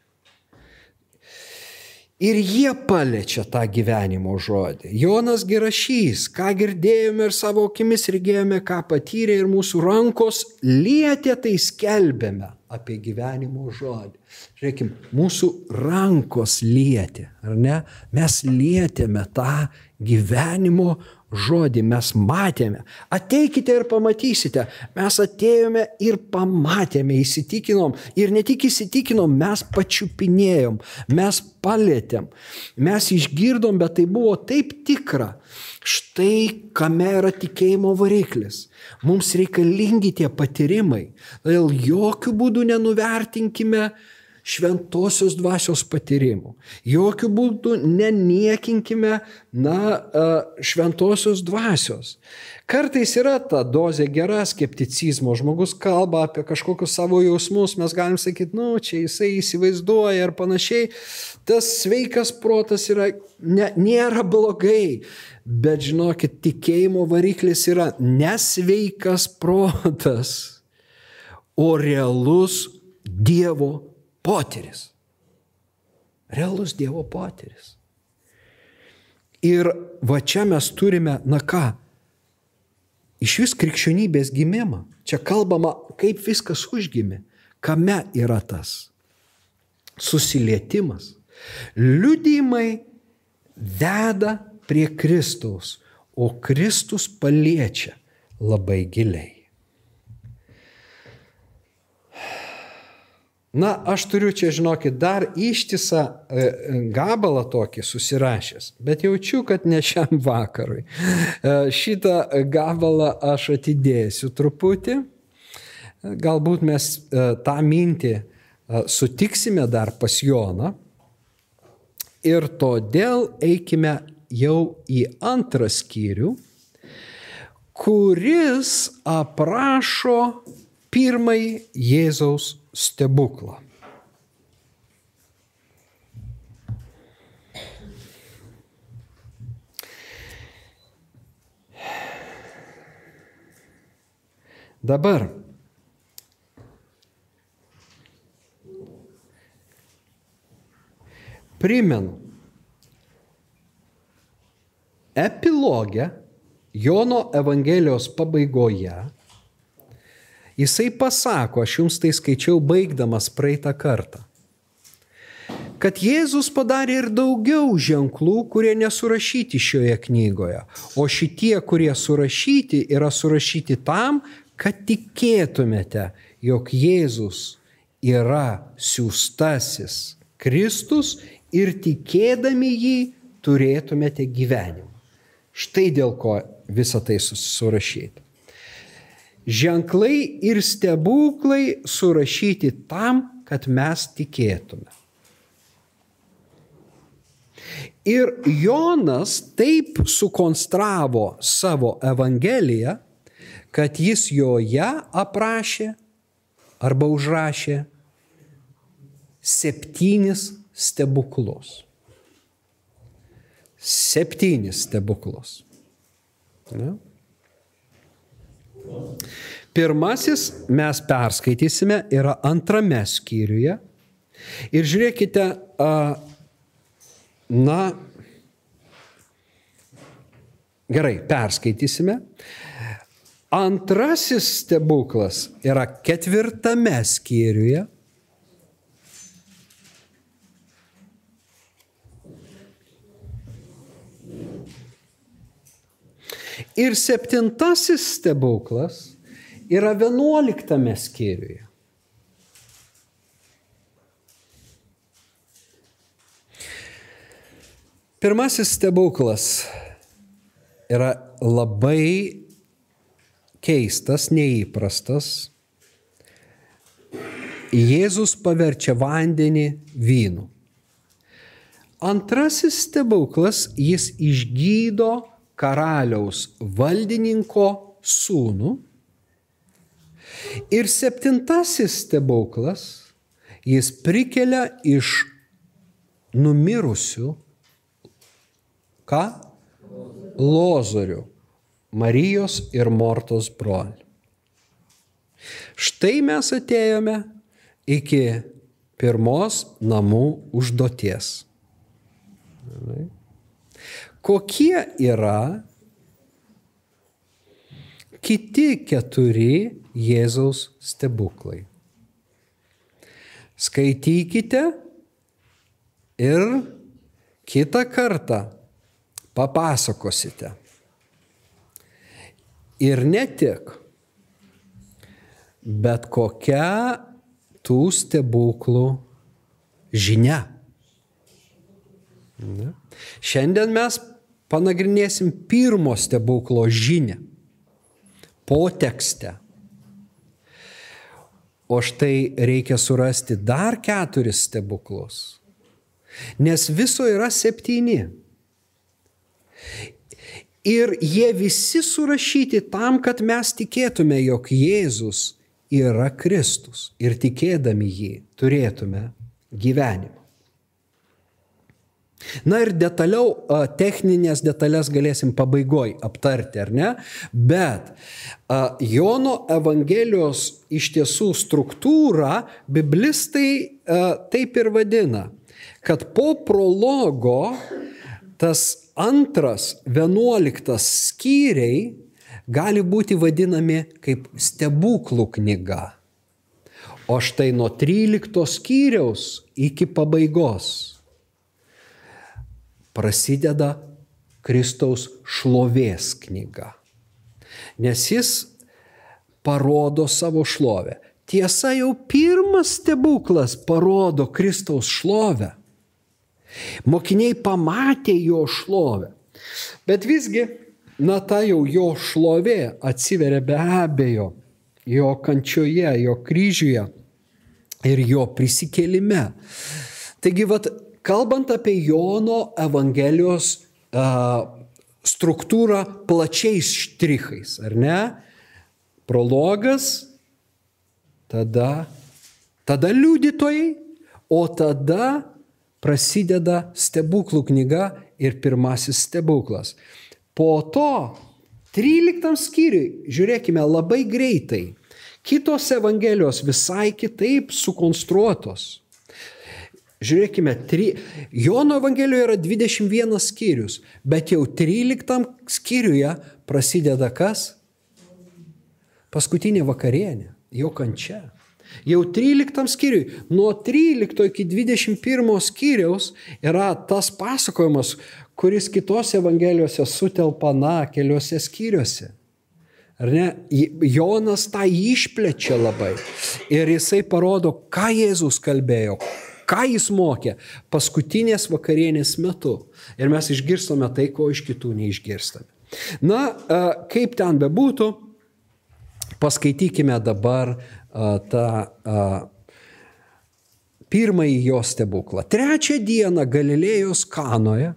Ir jie paliečia tą gyvenimo žodį. Jonas gerašys, ką girdėjome ir savo akimis regėjome, ką patyrė ir mūsų rankos lietė, tai skelbėme apie gyvenimo žodį. Žiūrėkime, mūsų rankos lietė, ar ne? Mes lietėme tą gyvenimo žodį, mes matėme. Ateikite ir pamatysite. Mes atėjome ir pamatėme, įsitikinom. Ir ne tik įsitikinom, mes pačiupinėjom, mes palėtėm, mes išgirdom, bet tai buvo taip tikra. Štai kame yra tikėjimo variklis. Mums reikalingi tie patyrimai. Todėl jokių būdų nenuvertinkime šventosios dvasios patyrimų. Jokių būdų neniekinkime, na, šventosios dvasios. Kartais yra ta dozė gera skepticizmo, žmogus kalba apie kažkokius savo jausmus, mes galim sakyti, nu, čia jisai įsivaizduoja ir panašiai. Tas sveikas protas yra, ne, nėra blogai, bet žinokit, tikėjimo variklis yra nesveikas protas, o realus Dievo potyris. Realus Dievo potyris. Ir va čia mes turime, na ką, iš vis krikščionybės gimimą. Čia kalbama, kaip viskas užgimė, kame yra tas susilietimas. Liudymai veda prie Kristaus, o Kristus paliečia labai giliai. Na, aš turiu čia, žinokit, dar ištisą e, gabalą tokį susirašęs, bet jaučiu, kad ne šiam vakarui. E, šitą gabalą aš atidėsiu truputį. Galbūt mes e, tą mintį sutiksime dar pas Joną. Ir todėl eikime jau į antrą skyrių, kuris aprašo pirmąjį Jėzaus stebuklą. Dabar primenu, epilogę Jono Evangelijos pabaigoje Jisai pasako, aš jums tai skaičiau baigdamas praeitą kartą, kad Jėzus padarė ir daugiau ženklų, kurie nesurašyti šioje knygoje, o šitie, kurie surašyti, yra surašyti tam, kad tikėtumėte, jog Jėzus yra siūstasis Kristus ir tikėdami jį turėtumėte gyvenimą. Štai dėl ko visą tai surašyti ženklai ir stebuklai surašyti tam, kad mes tikėtume. Ir Jonas taip sukonstravo savo Evangeliją, kad jis joje aprašė arba užrašė septynis stebuklus. Septynis stebuklus. Ne? Pirmasis mes perskaitysime yra antrame skyriuje. Ir žiūrėkite, na, gerai, perskaitysime. Antrasis stebuklas yra ketvirtame skyriuje. Ir septintasis stebuklas yra vienuoliktame skyriuje. Pirmasis stebuklas yra labai keistas, neįprastas. Jėzus paverčia vandenį vynu. Antrasis stebuklas, jis išgydo karaliaus valdininko sūnų. Ir septintasis stebuklas, jis prikelia iš numirusių, ką? Lozorių, Marijos ir Mortos brolį. Štai mes atėjome iki pirmos namų užduoties. Kokie yra kiti keturi Jėzaus stebuklai? Skaitykite ir kitą kartą papasakosite. Ir ne tik, bet kokia tų stebuklų žinia. Ne? Šiandien mes panagrinėsim pirmo stebuklo žinę, potekstę. O štai reikia surasti dar keturis stebuklus. Nes viso yra septyni. Ir jie visi surašyti tam, kad mes tikėtume, jog Jėzus yra Kristus ir tikėdami jį turėtume gyvenimą. Na ir detaliau, techninės detalės galėsim pabaigoj aptarti, ar ne? Bet Jono Evangelijos iš tiesų struktūrą biblistai taip ir vadina, kad po prologo tas antras, vienuoliktas skyriai gali būti vadinami kaip stebuklų knyga. O štai nuo 13 skyriaus iki pabaigos prasideda Kristaus šlovės knyga. Nes jis parodo savo šlovę. Tiesa, jau pirmas stebuklas parodo Kristaus šlovę. Mokiniai pamatė jo šlovę. Bet visgi, na ta jau jo šlovė atsiveria be abejo jo kančioje, jo kryžiuje ir jo prisikėlime. Taigi, vat, kalbant apie Jono Evangelijos uh, struktūrą plačiais štrichais, ar ne? Prologas, tada, tada liudytojai, o tada prasideda stebuklų knyga ir pirmasis stebuklas. Po to 13 skyriui, žiūrėkime, labai greitai. Kitos Evangelijos visai kitaip sukonstruotos. Žiūrėkime, tri... Jono Evangelijoje yra 21 skyrius, bet jau 13 skyriuje prasideda kas? Paskutinė vakarienė, jo kančia. Jau 13 skyriui, nuo 13 iki 21 skyriaus yra tas pasakojimas, kuris kitose Evangelijose sutelpa, na, keliuose skyriuose. Ar ne? Jonas tą išplečia labai. Ir jisai parodo, ką Jėzus kalbėjo, ką jis mokė paskutinės vakarienės metu. Ir mes išgirstame tai, ko iš kitų neišgirstame. Na, kaip ten bebūtų, paskaitykime dabar tą pirmąjį jo stebuklą. Trečią dieną Galilėjos kanoje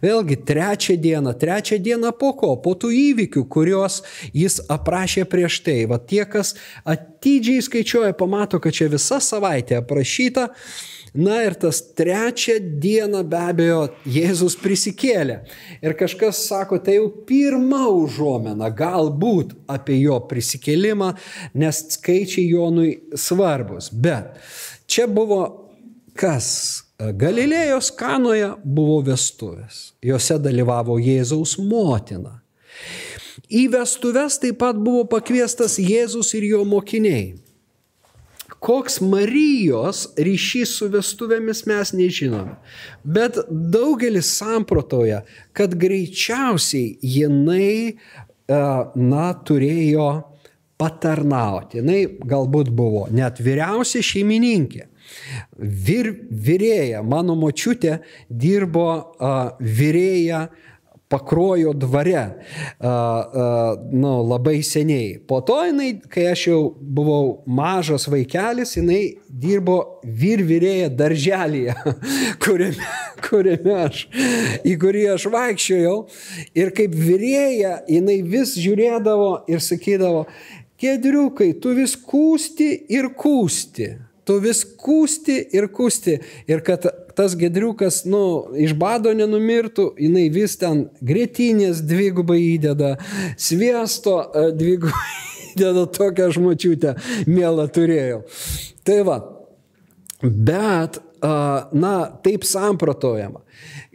Vėlgi, trečią dieną, trečią dieną po ko? Po tų įvykių, kuriuos jis aprašė prieš tai. Va tie, kas atidžiai skaičiuoja, pamato, kad čia visa savaitė aprašyta, Na ir tas trečią dieną be abejo Jėzus prisikėlė. Ir kažkas sako, tai jau pirma užuomena galbūt apie jo prisikėlimą, nes skaičiai Jonui svarbus. Bet čia buvo kas? Galilėjos kanoje buvo vestuvės. Jose dalyvavo Jėzaus motina. Į vestuves taip pat buvo pakviestas Jėzus ir jo mokiniai. Koks Marijos ryšys su vestuvėmis mes nežinome. Bet daugelis samprotoja, kad greičiausiai jinai, e, na, turėjo patarnauti. Jis galbūt buvo net vyriausia šeimininkė. Vir, vyrėja, mano močiutė dirbo uh, vyrėja pakrojo dvare, nu, labai seniai. Po to jinai, kai aš jau buvau mažas vaikelis, jinai dirbo vyrvyrėje darželėje, kuriame, kuriame aš, į kurį aš vaikščiojau. Ir kaip vyrėja, jinai vis žiūrėdavo ir sakydavo, Gedriukai, tu vis kūsti ir kūsti. Tu vis kūsti ir kūsti. Ir kad tas gedriukas, nu, iš bado nenumirtų, jinai vis ten grėtinės dvigubai įdeda, sviesto e, dvigubai įdeda tokią žmočiutę, mielą turėjau. Tai va, bet, na, taip sampratojama.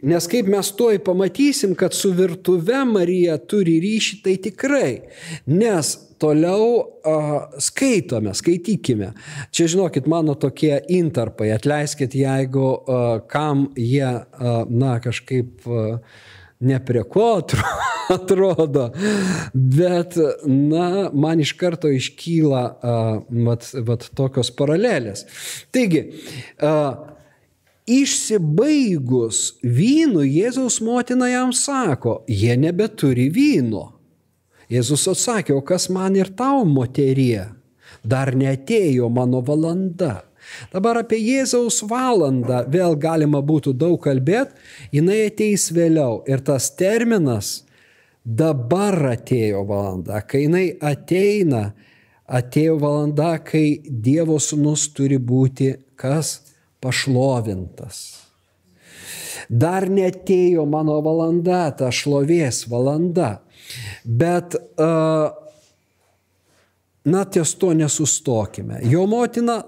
Nes kaip mes toj pamatysim, kad su virtuve Marija turi ryšį, tai tikrai. Nes toliau uh, skaitome, skaitykime. Čia žinokit, mano tokie intarpai, atleiskit, jeigu uh, kam jie, uh, na, kažkaip uh, ne prie ko atrodo, bet, na, man iš karto iškyla uh, vat, vat tokios paralelės. Taigi, uh, Išsibaigus vynu, Jėzaus motina jam sako, jie nebeturi vyno. Jėzus atsakė, o kas man ir tau, moterie, dar netėjo mano valanda. Dabar apie Jėzaus valandą vėl galima būtų daug kalbėti, jinai ateis vėliau. Ir tas terminas dabar atėjo valanda, kai jinai ateina, atėjo valanda, kai Dievo sūnus turi būti kas? pašlovintas. Dar netėjo mano valanda, ta šlovės valanda. Bet, na, ties to nesustokime. Jo motina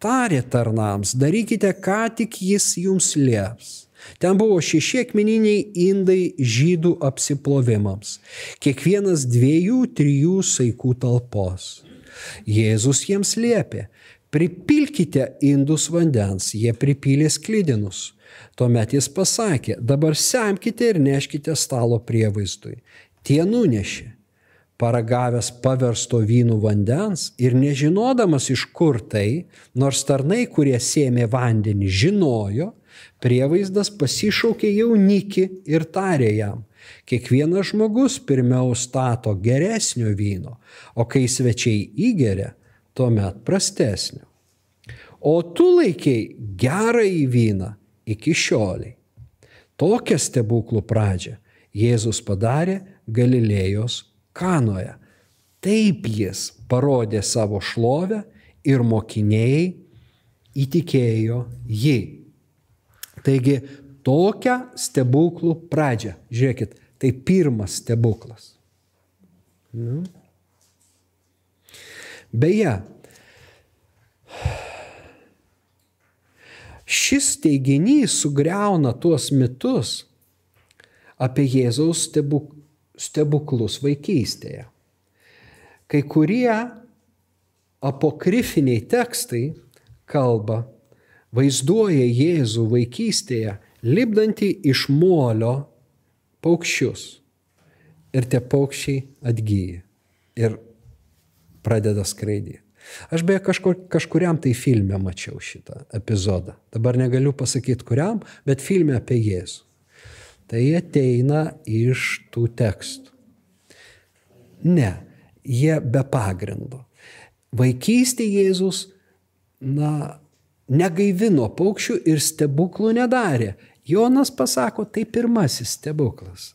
tarė tarnams, darykite, ką tik jis jums lieps. Ten buvo šeši akmeniniai indai žydų apsiplovimams, kiekvienas dviejų, trijų saikų talpos. Jėzus jiems liepė, pripilkite indus vandens, jie pripylė sklydinus. Tuomet jis pasakė, dabar semkite ir neškite stalo prievaizdui. Tie nunešė. Paragavęs paversto vynų vandens ir nežinodamas iš kur tai, nors tarnai, kurie sėmė vandenį, žinojo, prievaizdas pasišaukė jaunikį ir tarė jam, kiekvienas žmogus pirmiau stato geresnio vyno, o kai svečiai įgeria, tuomet prastesnio. O tu laikiai gerą į vyną iki šioliai. Tokią stebuklų pradžią Jėzus padarė Galilėjos kanoje. Taip jis parodė savo šlovę ir mokiniai įtikėjo jį. Taigi tokią stebuklų pradžią. Žiūrėkit, tai pirmas stebuklas. Nu. Beje, šis teiginys sugriauna tuos mitus apie Jėzaus stebuk, stebuklus vaikystėje. Kai kurie apokrifiniai tekstai kalba, vaizduoja Jėzų vaikystėje lipdantį iš molio paukščius. Ir tie paukščiai atgyja ir pradeda skraidyti. Aš beje kažkur, kažkuriam tai filme mačiau šitą epizodą. Dabar negaliu pasakyti kuriam, bet filme apie Jėzų. Tai ateina iš tų tekstų. Ne, jie be pagrindo. Vaikystė Jėzus, na, negaivino paukščių ir stebuklų nedarė. Jonas pasako, tai pirmasis stebuklas.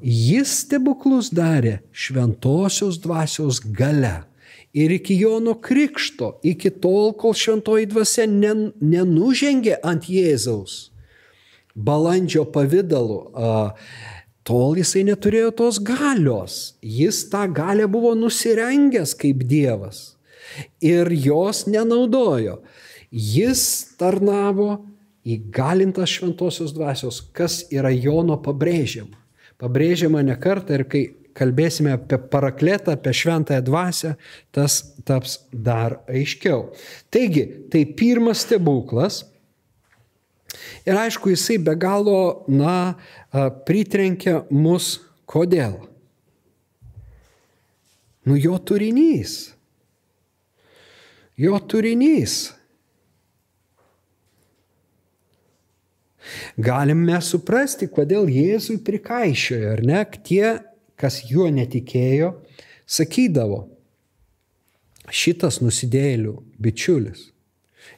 Jis stebuklus darė šventosios dvasios gale. Ir iki Jono Krikšto, iki tol, kol šventoji dvasia nenužengė ant Jėzaus balandžio pavydalu, tol jisai neturėjo tos galios. Jis tą galę buvo nusirengęs kaip Dievas ir jos nenaudojo. Jis tarnavo įgalintas šventosios dvasios, kas yra Jono pabrėžiama. Pabrėžiama ne kartą ir kai kalbėsime apie parakletą, apie šventąją dvasę, tas taps dar aiškiau. Taigi, tai pirmas stebuklas. Ir aišku, jisai be galo, na, pritrenkia mus kodėl. Nu, jo turinys. Jo turinys. Galime suprasti, kodėl Jėzui prikaišiojo, ar ne, tie kas juo netikėjo, sakydavo, šitas nusidėlių bičiulis,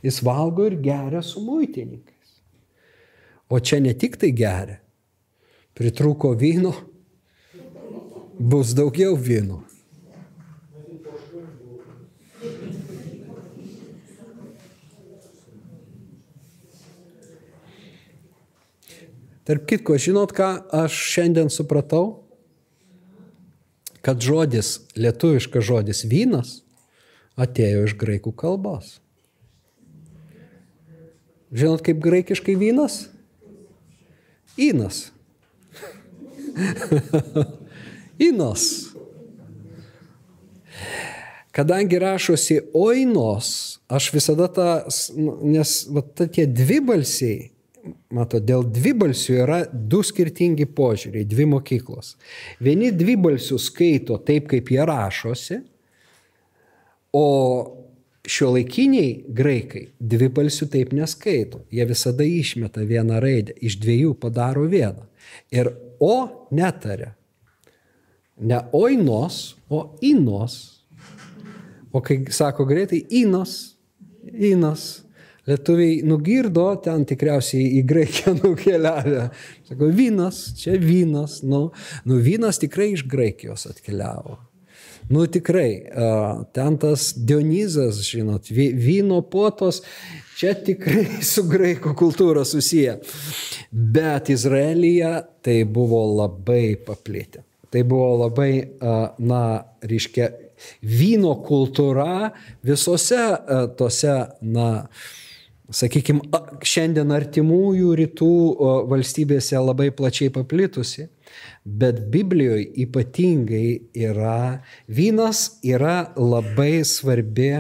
jis valgo ir geria su muitininkais. O čia ne tik tai geria. Pritruko vyno, bus daugiau vyno. Tarp kitko, žinot, ką aš šiandien supratau? Kad žodis, lietuviškas žodis vynas atėjo iš graikų kalbos. Žinot, kaip graikiškai vynas? Įnas. Įnos. Kadangi rašosi oinos, aš visada tą, nes va, ta, tie dvi balsiai, mato, dėl dvi balsių yra du skirtingi požiūriai, dvi mokyklos. Vieni dvi balsių skaito taip, kaip jie rašosi, o šio laikiniai graikai dvi balsių taip neskaito. Jie visada išmeta vieną raidę, iš dviejų padaro vieną. Ir o netaria. Ne oinos, o inos O kai sako greitai, Inos, Inos. Lietuviai nugirdo, ten tikriausiai į Graikiją nukeliavę. Sako, vynas, čia vynas. Nu, nu vynas tikrai iš Graikijos atkeliavo. Nu tikrai, ten tas Dionizas, žinot, vyno potos, čia tikrai su graikų kultūra susiję. Bet Izraelyje tai buvo labai paplitę. Tai buvo labai, na, reiškia, vyno kultūra visose tose, na, sakykime, šiandien artimųjų rytų valstybėse labai plačiai paplitusi, bet Biblijoje ypatingai yra, vynas yra labai svarbi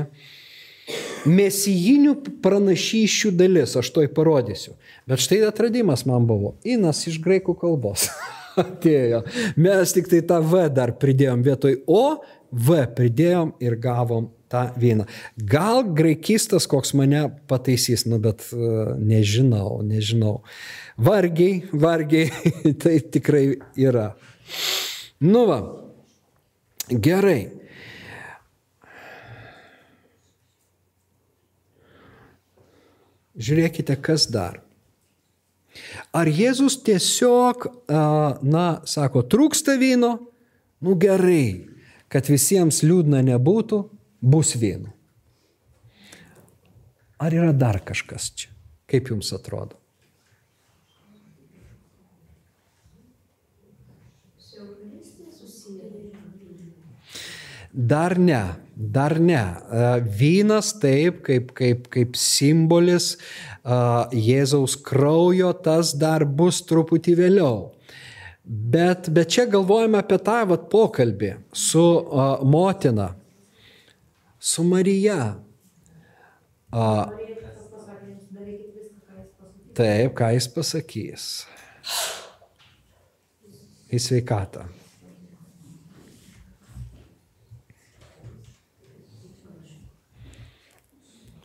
mesijinių pranašyšių dalis, aš to įparodysiu. Bet štai atradimas man buvo. Inas iš graikų kalbos atėjo. Mes tik tai tą V dar pridėjom vietoj O, V pridėjom ir gavom tą vyną. Gal graikistas koks mane pataisys, nu bet uh, nežinau, nežinau. Vargiai, vargiai, tai tikrai yra. Nu va, gerai. Žiūrėkite, kas dar. Ar Jėzus tiesiog, na, sako, trūksta vyno? Nu gerai, kad visiems liūdna nebūtų, bus vienu. Ar yra dar kažkas čia? Kaip jums atrodo? Dar ne, dar ne. Vynas taip, kaip, kaip, kaip simbolis Jėzaus kraujo, tas dar bus truputį vėliau. Bet, bet čia galvojame apie tą vat, pokalbį su a, motina, su Marija. A, taip, ką jis pasakys. Į sveikatą.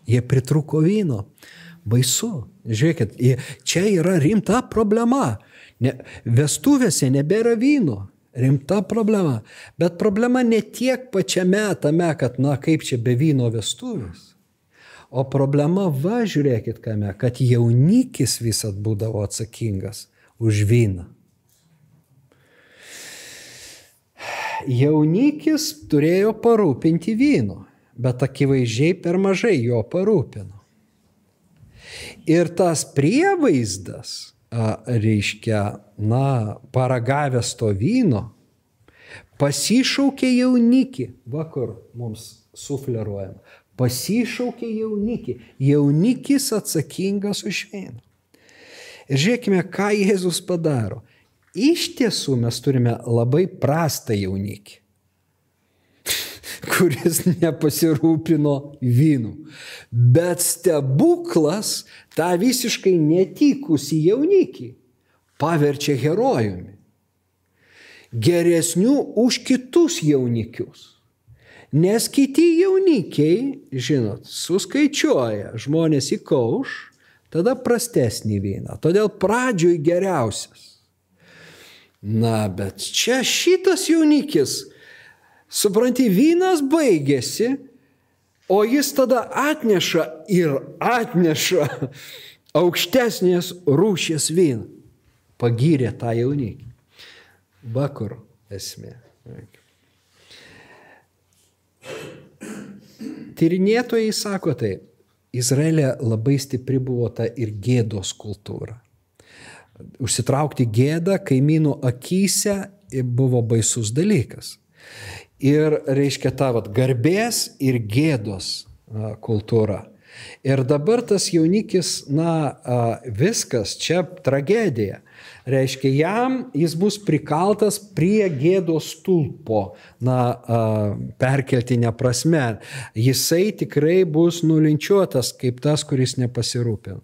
Jie pritruko vyno. Baisu. Žiūrėkit, čia yra rimta problema. Ne, vestuvėse nebėra vyno. Rimta problema. Bet problema ne tiek pačiame tame, kad, na, kaip čia be vyno vestuvės. O problema, va, žiūrėkit kame, kad jaunikis visat būdavo atsakingas už vyną. Jaunikis turėjo parūpinti vyno, bet akivaizdžiai per mažai jo parūpino. Ir tas prievaizdas reiškia, na, paragavęs to vyno, pasišaukė jaunikį, vakar mums sufleruojama, pasišaukė jaunikį, jaunikis atsakingas už vyną. Ir žiūrėkime, ką Jėzus padaro. Iš tiesų mes turime labai prastą jaunikį kuris nepasirūpino vynu. Bet stebuklas tą visiškai netikusi jaunikį paverčia herojumi. Geresnių už kitus jaunikius. Nes kiti jaunikiai, žinot, suskaičiuoja žmonės į kauš, tada prastesnį vyną. Todėl pradžioj geriausias. Na, bet čia šitas jaunikis Supranti, vynas baigėsi, o jis tada atneša ir atneša aukštesnės rūšės vyną. Pagyrė tą jaunikį. Bakur esmė. Tyrinėtojai sako tai, Izraelė labai stipri buvo ta ir gėdos kultūra. Užsitraukti gėdą kaimynų akise buvo baisus dalykas. Ir reiškia ta vat, garbės ir gėdos kultūra. Ir dabar tas jaunikis, na, viskas, čia tragedija. Reiškia, jam jis bus prikaltas prie gėdos stulpo, na, perkeltinė prasme. Jisai tikrai bus nulinčiuotas kaip tas, kuris nepasirūpino.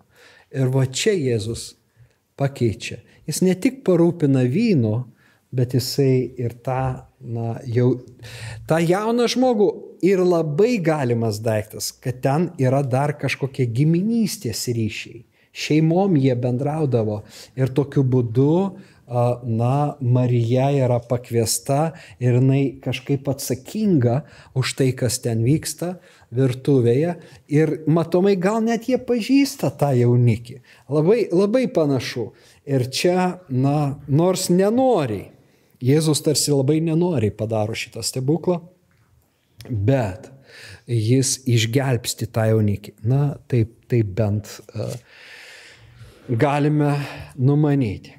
Ir va čia Jėzus pakeičia. Jis ne tik parūpina vyno, bet jisai ir tą, na, jau, tą jauną žmogų ir labai galimas daiktas, kad ten yra dar kažkokie giminystės ryšiai. Šeimom jie bendraudavo ir tokiu būdu, na, Marija yra pakviesta ir jinai kažkaip atsakinga už tai, kas ten vyksta virtuvėje ir matomai gal net jie pažįsta tą jaunikį. Labai, labai panašu. Ir čia, na, nors nenoriai, Jėzus tarsi labai nenoriai padaro šitą stebuklą, bet jis išgelbsti tą jaunikį. Na, taip, taip bent uh, galime numanyti.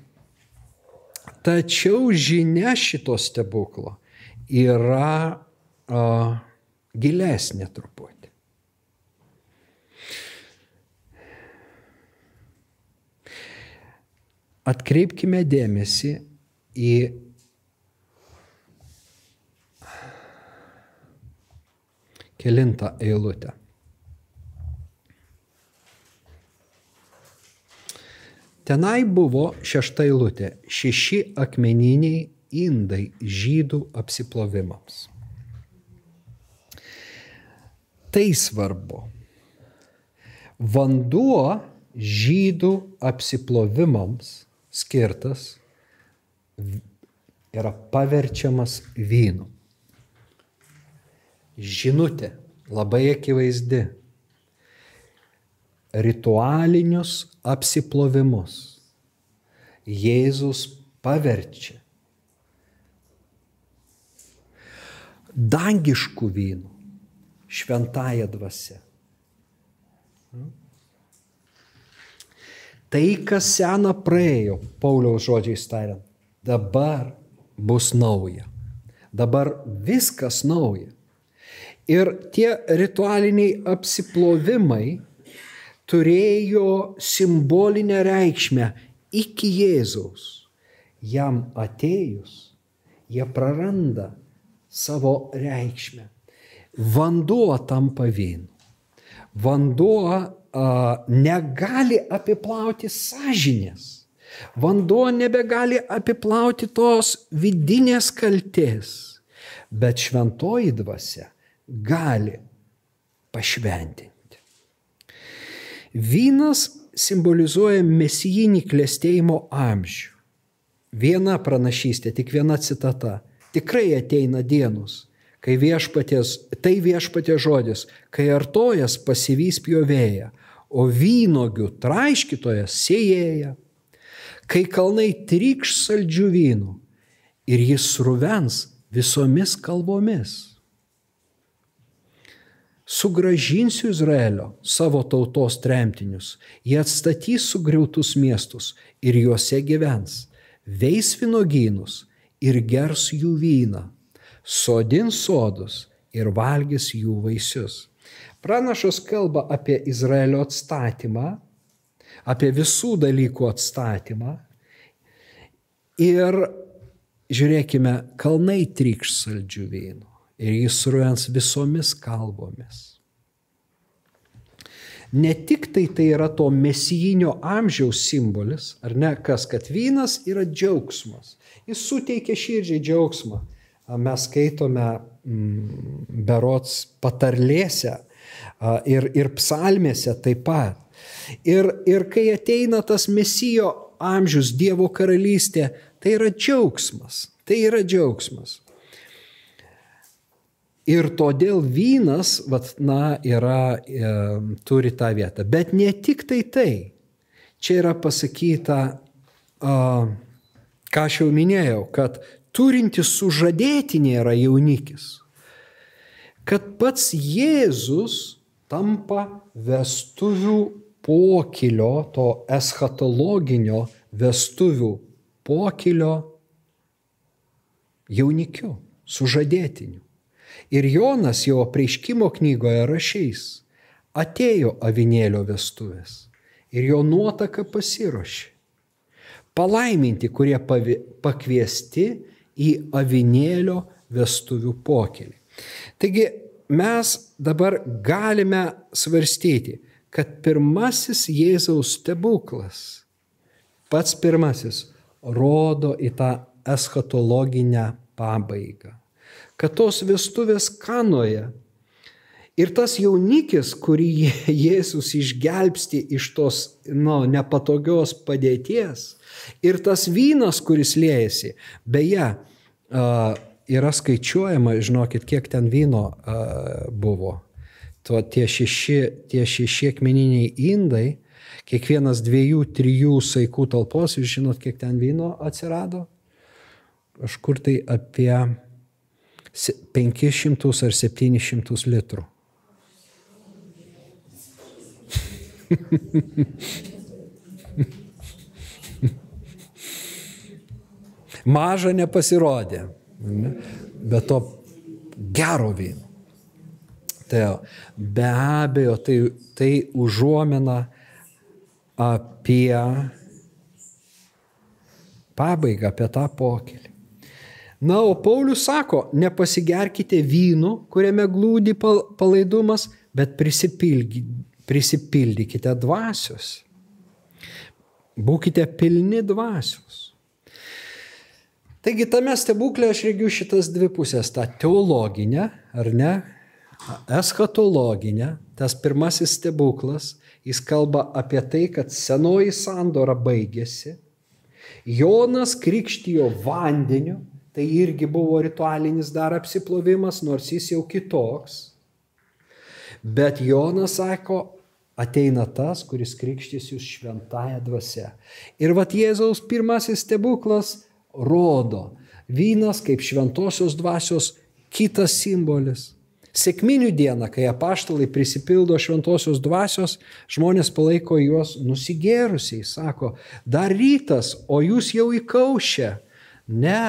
Tačiau žinia šito stebuklo yra uh, gilesnė truputį. Atkreipkime dėmesį į kelintą eilutę. Tenai buvo šešta eilutė - šeši akmeniniai indai žydų apsiplovimams. Tai svarbu. Vanduo žydų apsiplovimams skirtas yra paverčiamas vynu žinutė labai akivaizdi. Ritualinius apsiplovimus Jėzus paverčia dangiškų vynų, šventąją dvasę. Tai, kas sena praėjo, Pauliaus žodžiais tariant, dabar bus nauja. Dabar viskas nauja. Ir tie ritualiniai apsiplovimai turėjo simbolinę reikšmę iki Jėzaus. Jam atėjus, jie praranda savo reikšmę. Vanduo tampa vynu. Vanduo a, negali apiplauti sąžinės. Vanduo nebegali apiplauti tos vidinės kaltės. Bet šventoji dvasia gali pašventinti. Vynas simbolizuoja mesijinį klėstėjimo amžių. Viena pranašystė, tik viena citata. Tikrai ateina dienos, kai viešpatės, tai viešpatės žodis, kai artojas pasivys pjovėja, o vynogių traiškytojas sėjėja, kai kalnai trykš saldžių vynų ir jis ruvens visomis kalbomis sugražinsiu Izraelio savo tautos tremtinius, jie atstatys sugriautus miestus ir juose gyvens, veis vinogynus ir gers jų vyną, sodins sodus ir valgys jų vaisius. Pranašas kalba apie Izraelio atstatymą, apie visų dalykų atstatymą. Ir žiūrėkime, kalnai trykš saldžių vynų ir jis ruens visomis kalbomis. Ne tik tai tai yra to mesijinio amžiaus simbolis, ar ne, kas, kad vynas yra džiaugsmas. Jis suteikia širdžiai džiaugsmą. Mes skaitome mm, berots patarlėse ir, ir psalmėse taip pat. Ir, ir kai ateina tas mesijo amžius, Dievo karalystė, tai yra džiaugsmas. Tai yra džiaugsmas. Ir todėl vynas, vat, na, yra, e, turi tą vietą. Bet ne tik tai tai. Čia yra pasakyta, a, ką aš jau minėjau, kad turintis sužadėtinė yra jaunikis. Kad pats Jėzus tampa vestuvių pokilio, to eschatologinio vestuvių pokilio jaunikiu, sužadėtiniu. Ir Jonas jo prieškimo knygoje rašys, atėjo avinėlio vestuvės ir jo nuotaka pasiruošė. Palaiminti, kurie pakviesti į avinėlio vestuvių pokelį. Taigi mes dabar galime svarstyti, kad pirmasis Jėzaus stebuklas, pats pirmasis, rodo į tą eschatologinę pabaigą. Kad tos vestuvės kanoje Ir tas jaunikis, kurį Jėzus išgelbsti iš tos nu, nepatogios padėties, ir tas vynas, kuris liejasi, beje, yra skaičiuojama, žinokit, kiek ten vyno buvo. Tuo tie šeši, tie šeši akmeniniai indai, kiekvienas dviejų, trijų saikų talpos, jūs žinot, kiek ten vyno atsirado? Kažkur tai apie 500 ar 700 litrų. Maža nepasirodė, bet to gero vyno. Tai be abejo, tai, tai užuomina apie pabaigą, apie tą pokelį. Na, o Paulius sako, nepasigerkite vynu, kuriame glūdi palaidumas, bet prisipildykite dvasios. Būkite pilni dvasios. Taigi tame stebuklė aš regiu šitas dvi pusės - tą teologinę, ar ne, eschatologinę, tas pirmasis stebuklas, jis kalba apie tai, kad senoji sandora baigėsi, Jonas krikštijo vandeniu, tai irgi buvo ritualinis dar apsiplovimas, nors jis jau kitoks. Bet Jonas sako, ateina tas, kuris krikštys jūs šventąją dvasę. Ir vat Jėzaus pirmasis stebuklas rodo, vynas kaip šventosios dvasios kitas simbolis. Sėkminių dieną, kai apaštalai prisipildo šventosios dvasios, žmonės palaiko juos nusigėrusiai, sako, dar rytas, o jūs jau įkaušę. Ne,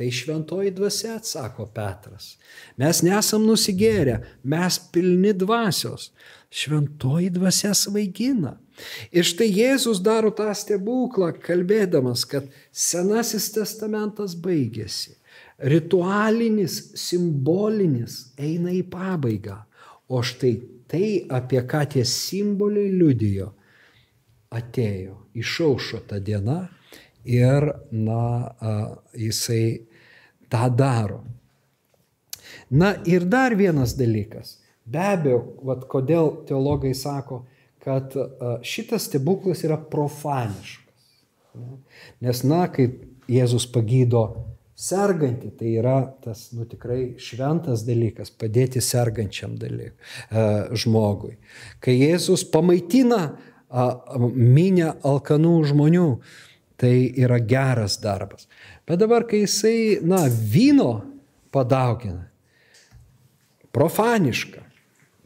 Tai šventoji dvasia, atsako Petras. Mes nesam nusigėrę, mes pilni dvasios. Šventoji dvasia svaigina. Ir štai Jėzus daro tą stebuklą, kalbėdamas, kad Senasis testamentas baigėsi. Ritualinis, simbolinis eina į pabaigą. O štai tai, apie ką tie simboliai liudijo, atėjo, išaušo ta diena ir, na, jisai tą daro. Na ir dar vienas dalykas. Be abejo, vat, kodėl teologai sako, kad šitas stebuklas yra profaniškas. Nes, na, kai Jėzus pagydo sergantį, tai yra tas, nu, tikrai šventas dalykas, padėti sergančiam dalyk, žmogui. Kai Jėzus pamaitina minę alkanų žmonių, tai yra geras darbas. Bet dabar, kai jisai, na, vyno padaugina, profaniška,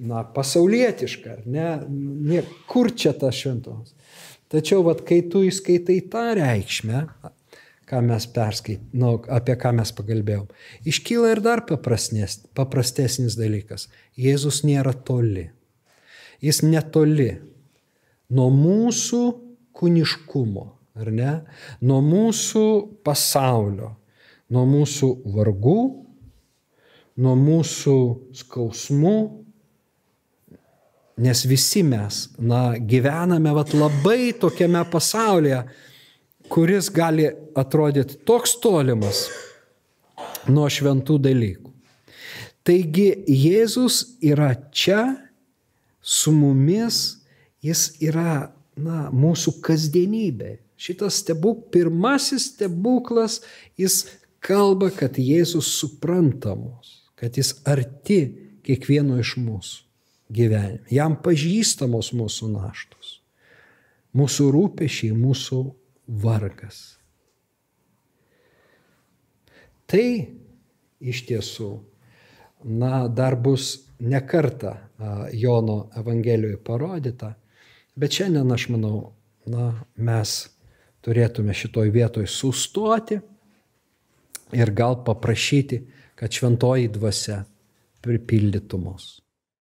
na, pasaulietiška, ne, ne kur čia tas šventos. Tačiau, vat, kai tu įskaitai tą reikšmę, ką mes perskait, nu, apie ką mes pagalbėjom, iškyla ir dar paprastesnis dalykas. Jėzus nėra toli. Jis netoli nuo mūsų kūniškumo ar ne, nuo mūsų pasaulio, nuo mūsų vargų, nuo mūsų skausmų, nes visi mes, na, gyvename vat, labai tokiame pasaulyje, kuris gali atrodyti toks tolimas nuo šventų dalykų. Taigi Jėzus yra čia su mumis, jis yra na, mūsų kasdienybė. Šitas stebuk, pirmasis stebuklas, jis kalba, kad Jėzus suprantamos, kad jis arti kiekvieno iš mūsų gyvenime. Jam pažįstamos mūsų naštos, mūsų rūpešiai, mūsų vargas. Tai iš tiesų, na, dar bus nekarta Jono Evangelijoje parodyta, bet šiandien aš manau, na, mes turėtume šitoj vietoj sustoti ir gal paprašyti, kad šventoji dvasia pripildytų mus.